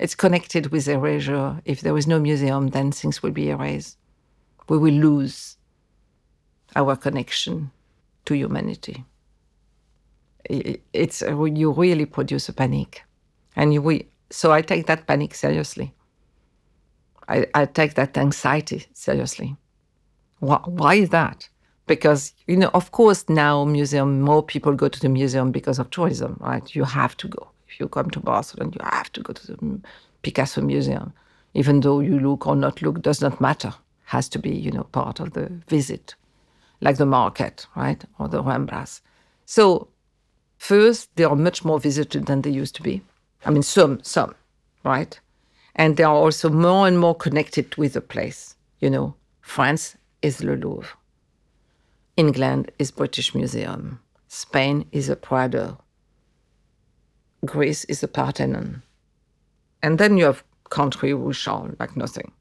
S1: it's connected with erasure. If there is no museum, then things will be erased. We will lose our connection to humanity. It's you really produce a panic, and you, we. So I take that panic seriously. I, I take that anxiety seriously. Why, why is that? Because you know, of course, now museum more people go to the museum because of tourism, right? You have to go if you come to Barcelona, you have to go to the Picasso Museum. Even though you look or not look, does not matter. Has to be, you know, part of the visit. like the market, right, or the Ramblas. So, first, they are much more visited than they used to be. I mean, some, some, right? And they are also more and more connected with the place. You know, France is Le Louvre. England is British Museum. Spain is a Prado. Greece is a Parthenon. And then you have country which are like nothing.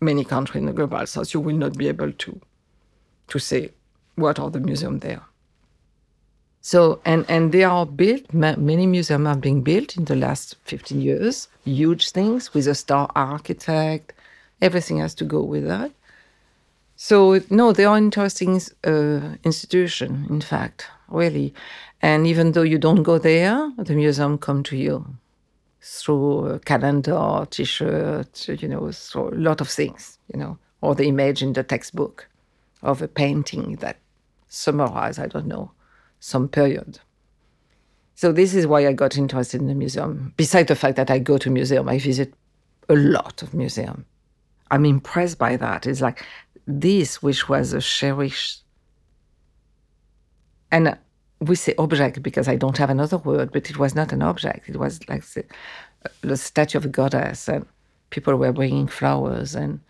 S1: Many countries in the global south, you will not be able to to say what are the museums there. So and and they are built. Many museums are being built in the last 15 years. Huge things with a star architect. Everything has to go with that. So no, they are interesting uh, institution. In fact, really. And even though you don't go there, the museum come to you through calendar, T-shirt, you know, so a lot of things, you know, or the image in the textbook of a painting that summarize, I don't know, some period. So this is why I got interested in the museum. Besides the fact that I go to museum, I visit a lot of museum. I'm impressed by that. It's like this, which was a cherished and we say object because I don't have another word, but it was not an object. It was like the, the statue of a goddess, and people were bringing flowers and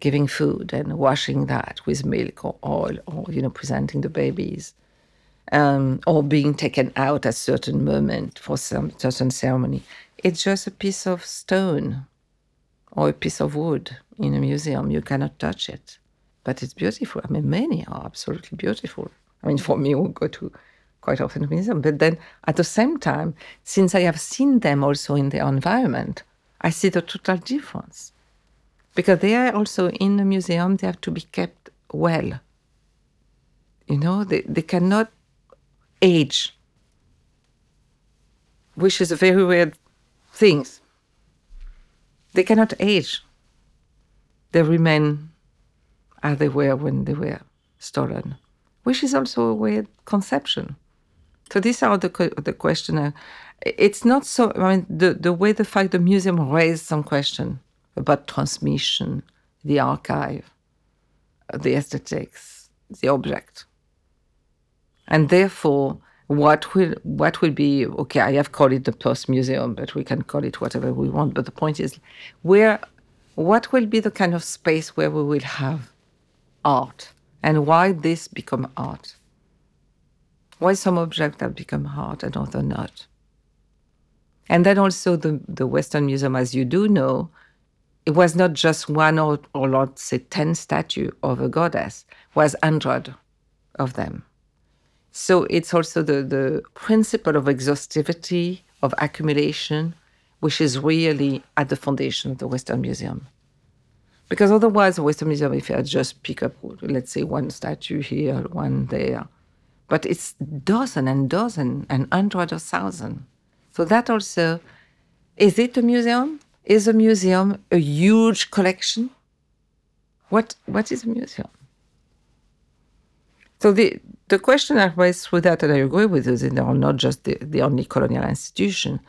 S1: giving food and washing that with milk or oil, or you know, presenting the babies, um, or being taken out at certain moment for some certain ceremony. It's just a piece of stone or a piece of wood in a museum. You cannot touch it, but it's beautiful. I mean, many are absolutely beautiful. I mean, for me, we go to quite often to museum. But then at the same time, since I have seen them also in their environment, I see the total difference. Because they are also in the museum, they have to be kept well. You know, they, they cannot age, which is a very weird thing. They cannot age. They remain as they were when they were stolen which is also a weird conception. So these are the the question. It's not so. I mean, the the way the fact the museum raised some question about transmission, the archive, the aesthetics, the object, and therefore, what will what will be okay? I have called it the post museum, but we can call it whatever we want. But the point is, where what will be the kind of space where we will have art and why this become art. Why some objects have become art and other not. And then also the, the Western Museum, as you do know, it was not just one or, or let's say 10 statue of a goddess, was 100 of them. So it's also the, the principle of exhaustivity, of accumulation, which is really at the foundation of the Western Museum. Because otherwise, the Western Museum, if you just pick up, let's say, one statue here, one there, but it's dozen and dozen and hundred of thousand. So that also, is it a museum? Is a museum a huge collection? What what is a museum? So the the question I raised through that, and I agree with you, they are not just the, the only colonial institution,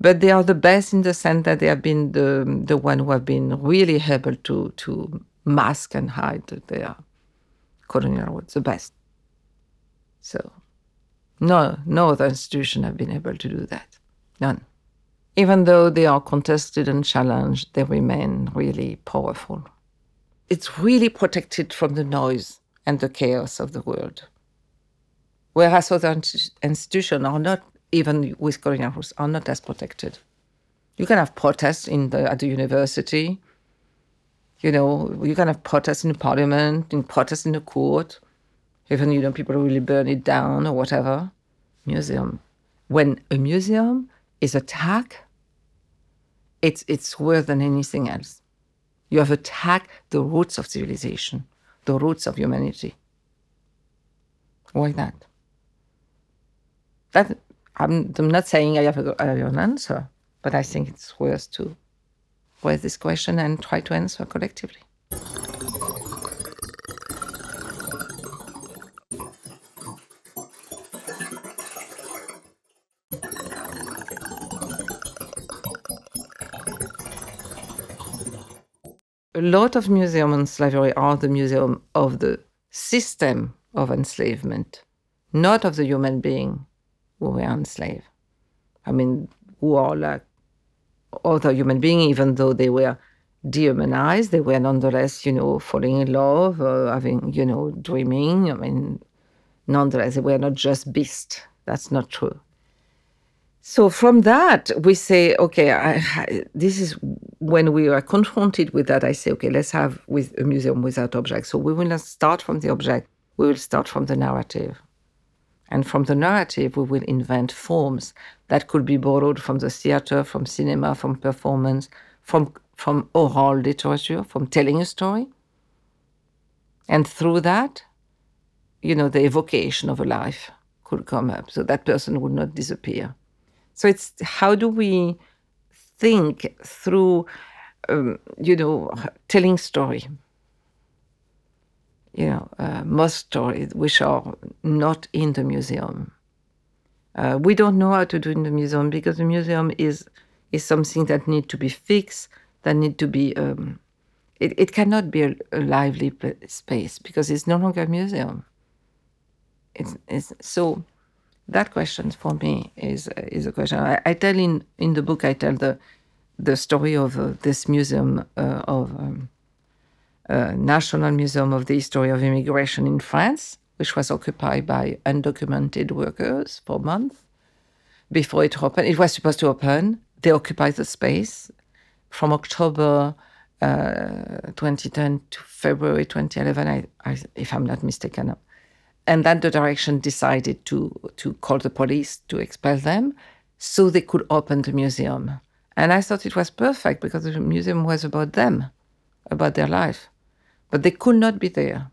S1: but they are the best in the sense that they have been the the one who have been really able to to mask and hide their colonial roots the best. So, no no other institution have been able to do that. None. Even though they are contested and challenged, they remain really powerful. It's really protected from the noise and the chaos of the world. Whereas other institutions are not even with colonial rules, are not as protected. You can have protests in the, at the university. You know, you can have protests in the parliament, in protests in the court. Even, you know, people really burn it down or whatever. Museum. When a museum is attacked, it's, it's worse than anything else. You have attacked the roots of civilization, the roots of humanity. Why that? That I'm, I'm not saying I have, a, I have an answer, but I think it's worth to raise this question and try to answer collectively. A lot of museums in slavery are the museum of the system of enslavement, not of the human being who were enslaved. I mean, who are like other human beings, even though they were dehumanized, they were nonetheless, you know, falling in love, or having, you know, dreaming. I mean, nonetheless, they were not just beasts. That's not true. So from that, we say, okay, I, this is when we are confronted with that. I say, okay, let's have with a museum without objects. So we will not start from the object. We will start from the narrative, and from the narrative, we will invent forms that could be borrowed from the theater, from cinema, from performance, from from oral literature, from telling a story. And through that, you know, the evocation of a life could come up. So that person would not disappear. So it's how do we think through, um, you know, telling story. You know, uh, most stories which are not in the museum. Uh, we don't know how to do in the museum because the museum is is something that need to be fixed, that need to be. Um, it, it cannot be a, a lively space because it's no longer a museum. It's, it's so that question for me is is a question. I, I, tell in in the book. I tell the the story of uh, this museum uh, of um, uh, National Museum of the History of Immigration in France, which was occupied by undocumented workers for months before it opened. It was supposed to open. They occupied the space from October uh, 2010 to February 2011, I, I, if I'm not mistaken and then the direction decided to to call the police to expel them so they could open the museum and i thought it was perfect because the museum was about them about their life but they could not be there.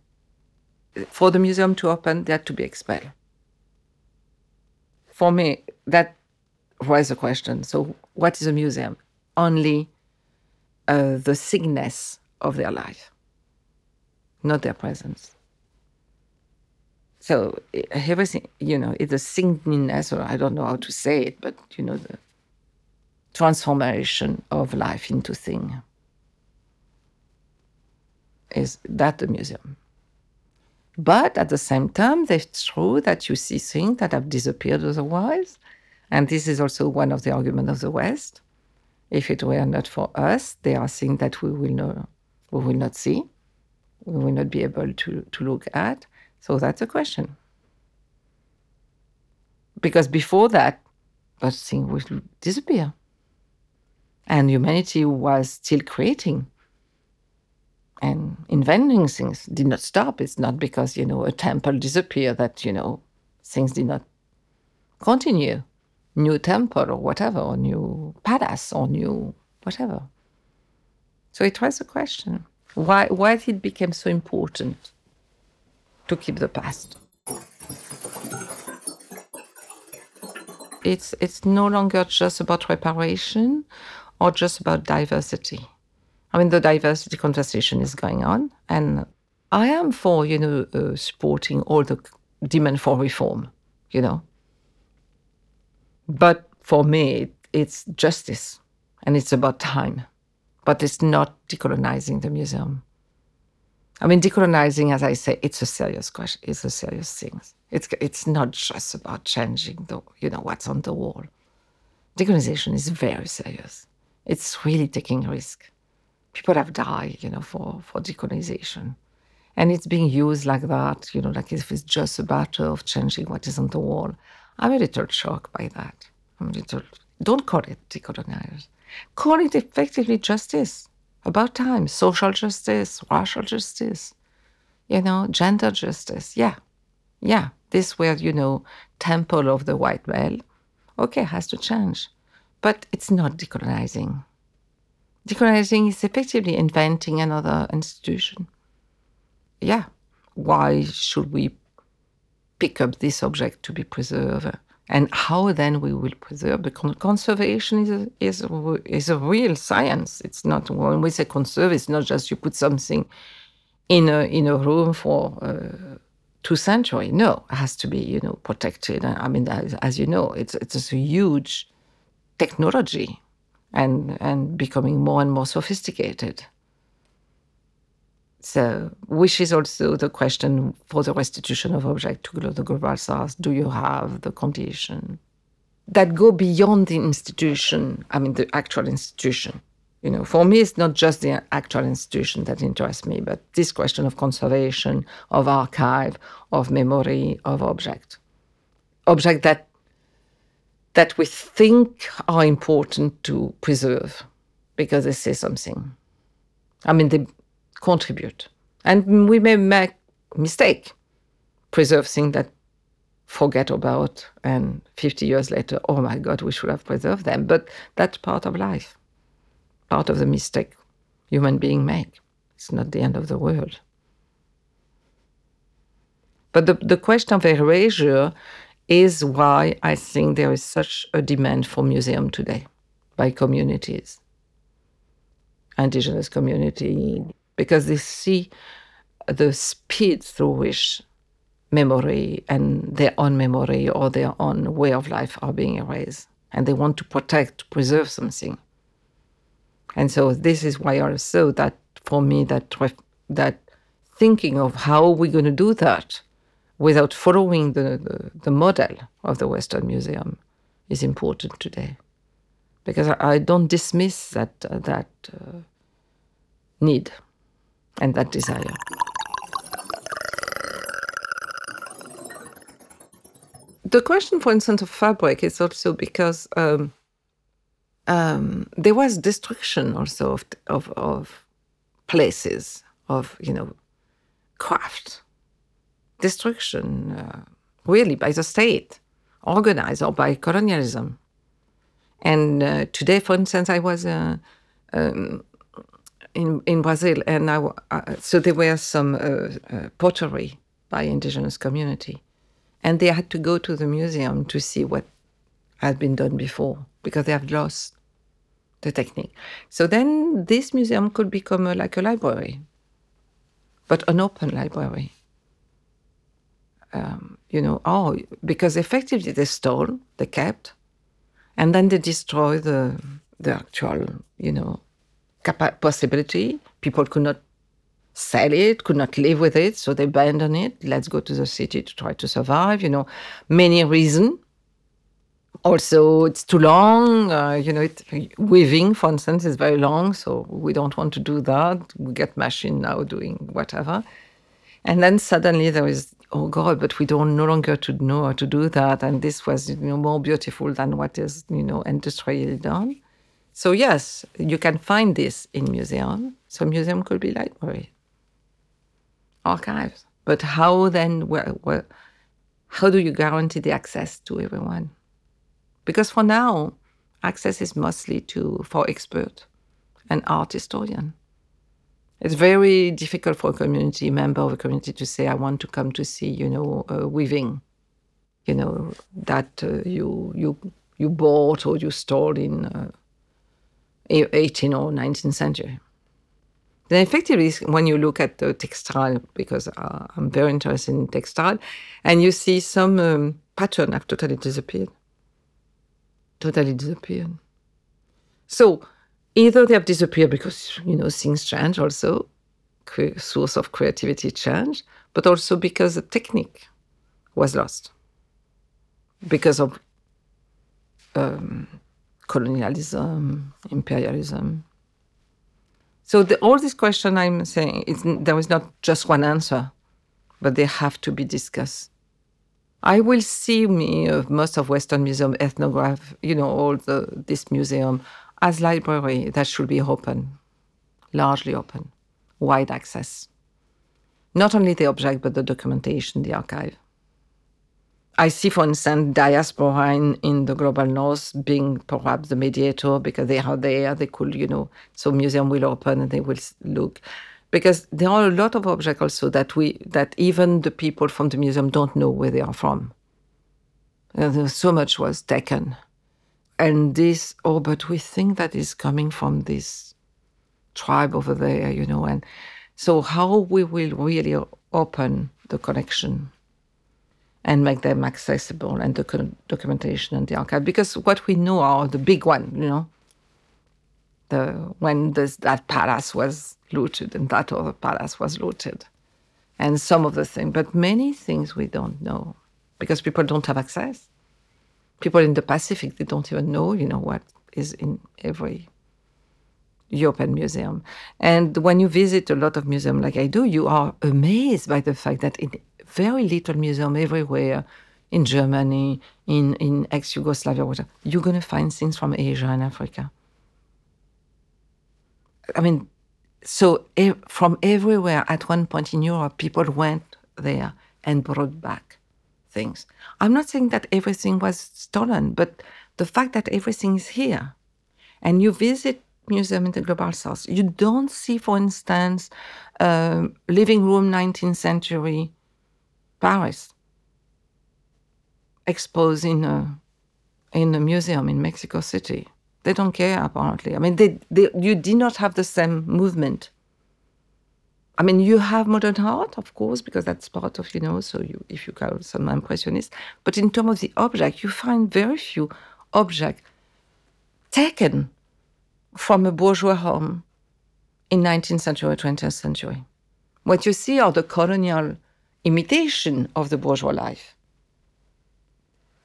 S1: For the museum to open they had to be expelled. For me that was a question. So what is a museum? Only uh, the sickness of their life not their presence. So everything, you know, it's a singleness, or I don't know how to say it, but you know, the transformation of life into thing. Is that the museum? But at the same time, it's true that you see things that have disappeared otherwise. And this is also one of the arguments of the West. If it were not for us, there are things that we will not, we will not see, we will not be able to, to look at. So that's a question. Because before that, that thing would disappear. And humanity was still creating and inventing things, did not stop. It's not because, you know, a temple disappeared that, you know, things did not continue. New temple or whatever, or new palace or new whatever. So it was a question. Why, why it became so important? to keep the past. It's, it's no longer just about reparation or just about diversity. I mean, the diversity conversation is going on, and I am for, you know, uh, supporting all the demand for reform, you know. But for me, it's justice, and it's about time. But it's not decolonizing the museum. I mean, decolonizing, as I say, it's a serious question. It's a serious thing. It's it's not just about changing the you know what's on the wall. Decolonization is very serious. It's really taking risk. People have died, you know, for for decolonization, and it's being used like that, you know, like if it's just a matter of changing what is on the wall. I'm a little shocked by that. I'm a little. Don't call it decolonize. Call it effectively justice about time, social justice, racial justice, you know, gender justice. Yeah, yeah, this where you know, temple of the white male. Okay, has to change. But it's not decolonizing. Decolonizing is effectively inventing another institution. Yeah, why should we pick up this object to be preserved? and how then we will preserve the conservation is a, is a, is a real science. It's not when we say conserve, it's not just you put something in a in a room for uh, two centuries. No, it has to be you know protected. I mean, as, as you know, it's it's a huge technology, and and becoming more and more sophisticated. So, which is also the question for the restitution of object to the global south. Do you have the condition that go beyond the institution? I mean, the actual institution. You know, for me, it's not just the actual institution that interests me, but this question of conservation, of archive, of memory, of object, object that that we think are important to preserve because they say something. I mean, they contribute. And we may make mistake, preserve things that forget about, and 50 years later, oh my God, we should have preserved them. But that's part of life, part of the mistake human being make. It's not the end of the world. But the, the question of erasure is why I think there is such a demand for museum today by communities, indigenous community, because they see the speed through which memory and their own memory or their own way of life are being erased. And they want to protect, preserve something. And so this is why also that for me that that thinking of how we're going to do that without following the, the, the, model of the Western Museum is important today. Because I, I don't dismiss that, uh, that uh, need and that desire. The question, for instance, of fabric is also because um, um, there was destruction also of, of, of places, of, you know, craft destruction, uh, really, by the state, organized or by colonialism. And uh, today, for instance, I was uh, um, in in Brazil, and I, uh, so there were some uh, uh, pottery by indigenous community, and they had to go to the museum to see what had been done before because they have lost the technique. So then this museum could become a, like a library, but an open library um, you know, oh, because effectively they stole, they kept, and then they destroy the the actual, you know, possibility. People could not sell it, could not live with it, so they abandon it. Let's go to the city to try to survive. You know, many reasons. Also, it's too long. Uh, you know, it, weaving, for instance, is very long, so we don't want to do that. We get machine now doing whatever. And then suddenly there is oh God, but we don't no longer to know how to do that. And this was you know, more beautiful than what is you know industrially done. So yes, you can find this in museum. So museum could be library, archives. But how then? Where, where, how do you guarantee the access to everyone? Because for now, access is mostly to for expert and art historian. It's very difficult for a community member of a community to say, "I want to come to see," you know, uh, weaving, you know, that uh, you you you bought or you stole in uh, 18th or 19th century. Then effectively, when you look at the textile, because uh, I'm very interested in textile, and you see some um, pattern have totally disappeared. Totally disappeared. So either they have disappeared because you know things change also source of creativity change but also because the technique was lost. Because of um, colonialism imperialism. So the, all these questions i'm saying there is not just one answer but they have to be discussed. I will see me of most of Western Museum ethnograph, you know, all the this museum as library that should be open, largely open, wide access. Not only the object, but the documentation, the archive. I see, for instance, diaspora in, in the global north being perhaps the mediator because they are there, they could, you know, so museum will open and they will look. Because there are a lot of objects also that we that even the people from the museum don't know where they are from. And so much was taken and this oh but we think that is coming from this tribe over there you know and so how we will really open the connection and make them accessible and the documentation and the archive because what we know are the big one you know the when this, that palace was looted and that other palace was looted, and some of the things, but many things we don't know because people don't have access. People in the Pacific they don't even know, you know, what is in every European museum. And when you visit a lot of museums like I do, you are amazed by the fact that in very little museum everywhere, in Germany, in, in ex-Yugoslavia, you're going to find things from Asia and Africa. I mean, so from everywhere at one point in Europe, people went there and brought back things. I'm not saying that everything was stolen, but the fact that everything is here, and you visit museum in the global south, you don't see, for instance, uh, living room 19th century Paris exposed in a in a museum in Mexico City. They don't care apparently. I mean, they, they you did not have the same movement. I mean, you have modern art, of course, because that's part of you know. So you, if you call some impressionist, but in terms of the object, you find very few objects taken from a bourgeois home in 19th century or 20th century. What you see are the colonial imitation of the bourgeois life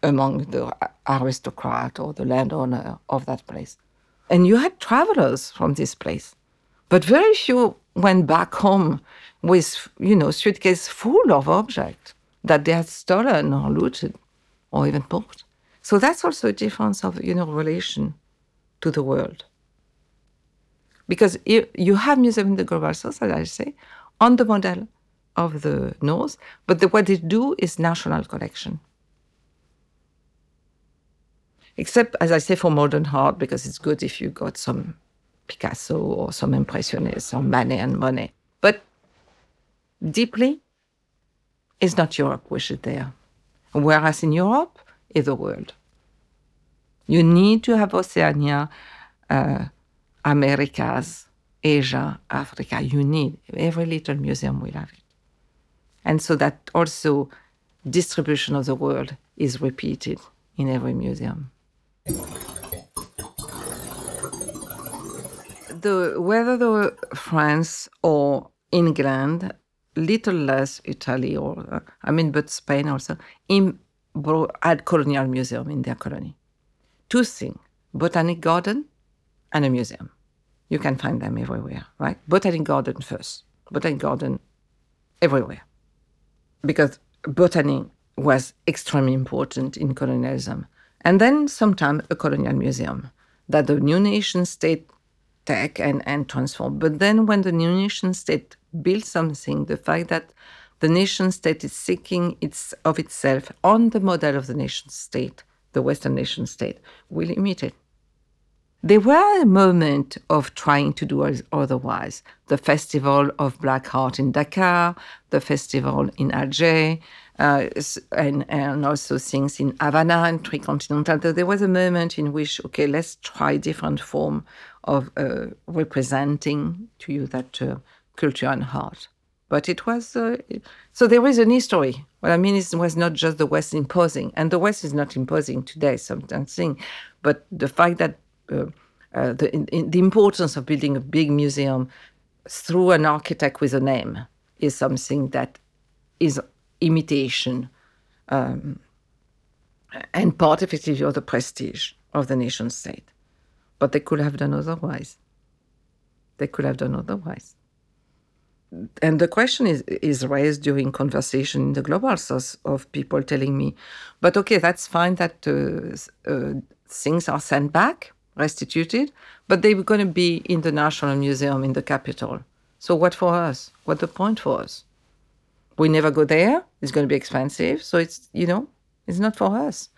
S1: among the aristocrat or the landowner of that place. And you had travelers from this place, but very few went back home with, you know, suitcase full of objects that they had stolen or looted or even bought. So that's also a difference of, you know, relation to the world. Because you have museum in the global south, as I say, on the model of the North, but the, what they do is national collection. Except, as I say, for modern art, because it's good if you got some Picasso or some Impressionists or Manet and Monet. But deeply, it's not Europe which is there. Whereas in Europe, is the world. You need to have Oceania, uh, Americas, Asia, Africa. You need every little museum will have it. And so that also distribution of the world is repeated in every museum. The, whether the France or England, little less Italy or uh, I mean, but Spain also, in, had colonial museum in their colony. Two things: botanic garden and a museum. You can find them everywhere, right? Botanic garden first. Botanic garden everywhere because botany was extremely important in colonialism. And then sometime a colonial museum that the new nation state take and, and transform. But then when the new nation state builds something, the fact that the nation state is seeking its of itself on the model of the nation state, the Western nation state, will imitate. There were a moment of trying to do otherwise. The Festival of Black Art in Dakar, the festival in Alger, uh, and, and also things in Havana and Tricontinental. There was a moment in which, okay, let's try different form of uh, representing to you that uh, culture and heart. But it was uh, so there is an history. What I mean is, it was not just the West imposing, and the West is not imposing today. Sometimes thing, but the fact that uh, the, in, the importance of building a big museum through an architect with a name is something that is imitation um, and part of it is the prestige of the nation state. But they could have done otherwise. They could have done otherwise. And the question is, is raised during conversation in the global south of people telling me, but okay, that's fine that uh, uh, things are sent back restituted, but they were going to be in the National Museum in the capital. So what for us? What the point for us? We never go there. It's going to be expensive. So it's you know it's not for us.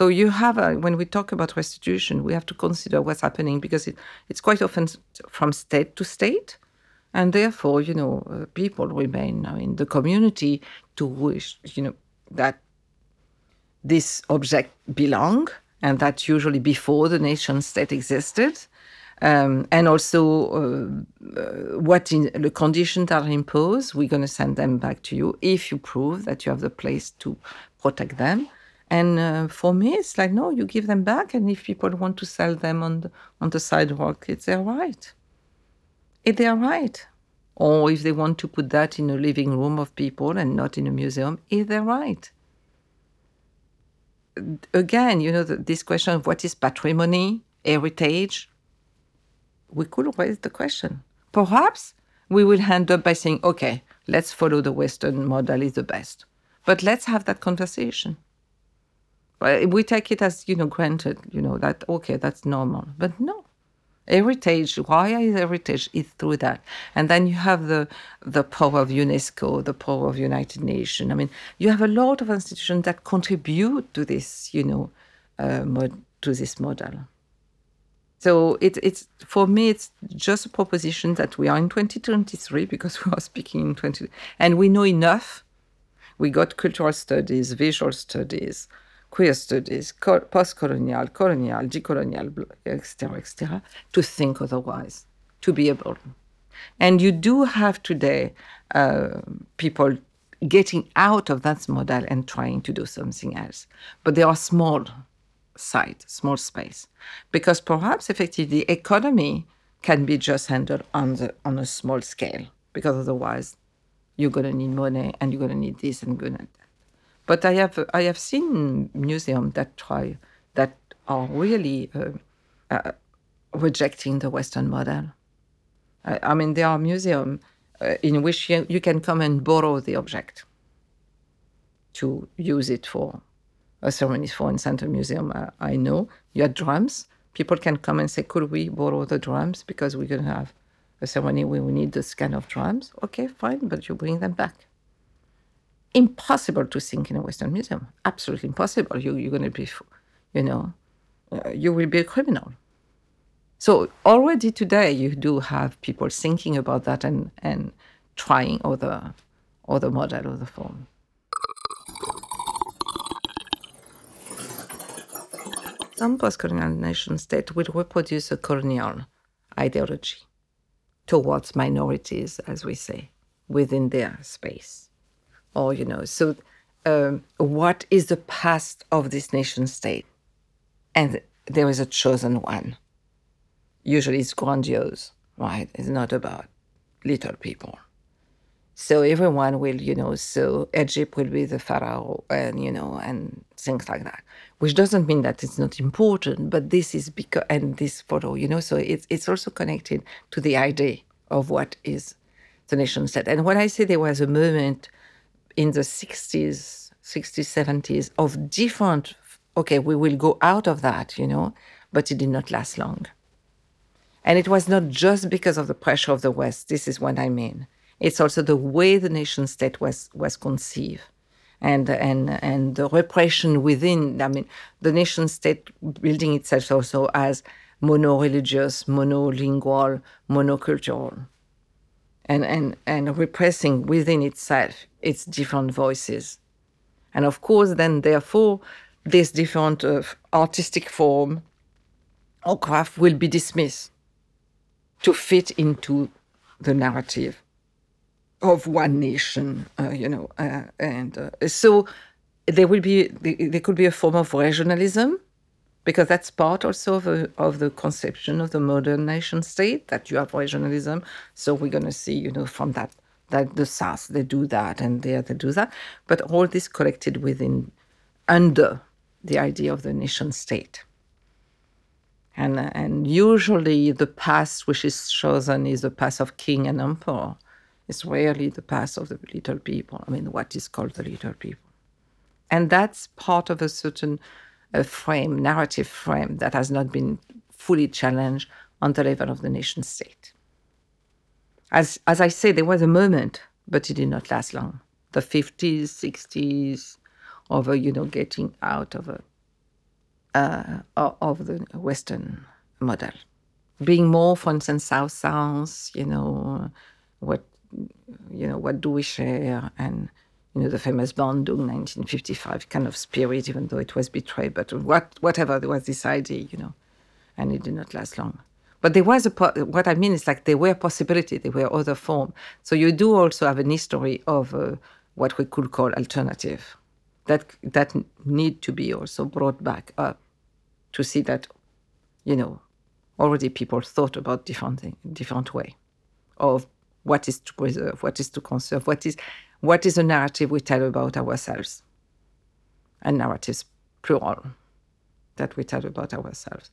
S1: So you have a, when we talk about restitution, we have to consider what's happening because it, it's quite often from state to state, and therefore you know uh, people remain uh, in the community to wish you know that this object belong and that usually before the nation state existed. Um, and also, uh, uh, what in, the conditions are imposed, we're going to send them back to you if you prove that you have the place to protect them. And uh, for me, it's like, no, you give them back. And if people want to sell them on the, on the sidewalk, it's their right. It's their right. Or if they want to put that in a living room of people and not in a museum, it's their right. Again, you know, the, this question of what is patrimony, heritage, we could raise the question. Perhaps we will end up by saying, okay, let's follow the Western model is the best. But let's have that conversation. We take it as, you know, granted, you know, that, okay, that's normal. But no. Heritage, why is heritage? Is through that. And then you have the, the power of UNESCO, the power of United Nations. I mean, you have a lot of institutions that contribute to this, you know, uh, mod- to this model. So it, it's for me, it's just a proposition that we are in 2023 because we are speaking in 20, and we know enough. We got cultural studies, visual studies, queer studies, post-colonial, colonial, decolonial, etc., etc., to think otherwise, to be able. And you do have today uh, people getting out of that model and trying to do something else, but they are small site, small space, because perhaps effectively economy can be just handled on the on a small scale, because otherwise you're going to need money and you're going to need this and that. But I have I have seen museums that try that are really uh, uh, rejecting the Western model. I, I mean, there are museums uh, in which you, you can come and borrow the object to use it for a ceremony for in Central Museum, uh, I know. You had drums. People can come and say, could we borrow the drums because we're going to have a ceremony where we need this kind of drums? Okay, fine, but you bring them back. Impossible to sing in a Western museum. Absolutely impossible. You, you're going to be, you know, uh, you will be a criminal. So already today, you do have people thinking about that and, and trying other, other model, other form. Some post-colonial nation state will reproduce a colonial ideology towards minorities, as we say, within their space. Or, you know, so um, what is the past of this nation state? And there is a chosen one. Usually it's grandiose, right? It's not about little people. So everyone will, you know, so Egypt will be the pharaoh and, you know, and things like that, which doesn't mean that it's not important, but this is because, and this photo, you know, so it's, it's also connected to the idea of what is the nation state. And when I say there was a movement in the 60s, 60s, 70s of different, okay, we will go out of that, you know, but it did not last long. And it was not just because of the pressure of the West. This is what I mean it's also the way the nation state was was conceived and and and the repression within i mean the nation state building itself also as mono-religious monolingual monocultural and and and repressing within itself its different voices and of course then therefore this different uh, artistic form or craft will be dismissed to fit into the narrative of one nation, uh, you know, uh, and uh, so there will be there could be a form of regionalism because that's part also of, a, of the conception of the modern nation state that you have regionalism. So we're going to see, you know, from that that the South they do that and there they do that, but all this collected within under the idea of the nation state. And, and usually the past which is chosen is the past of king and emperor is rarely the past of the little people. I mean, what is called the little people. And that's part of a certain uh, frame, narrative frame, that has not been fully challenged on the level of the nation state. As, as I say, there was a moment, but it did not last long. The 50s, 60s, of a, you know, getting out of a, uh, of the Western model. Being more, for instance, South South, you know, what you know, what do we share? And, you know, the famous Bandung 1955 kind of spirit, even though it was betrayed, but what, whatever, there was this idea, you know, and it did not last long. But there was a, what I mean is like there were possibilities, there were other forms. So you do also have an history of uh, what we could call alternative. that that need to be also brought back up to see that, you know, already people thought about different thing, different way of what is to preserve, what is to conserve, what is what is a narrative we tell about ourselves, and narratives plural that we tell about ourselves.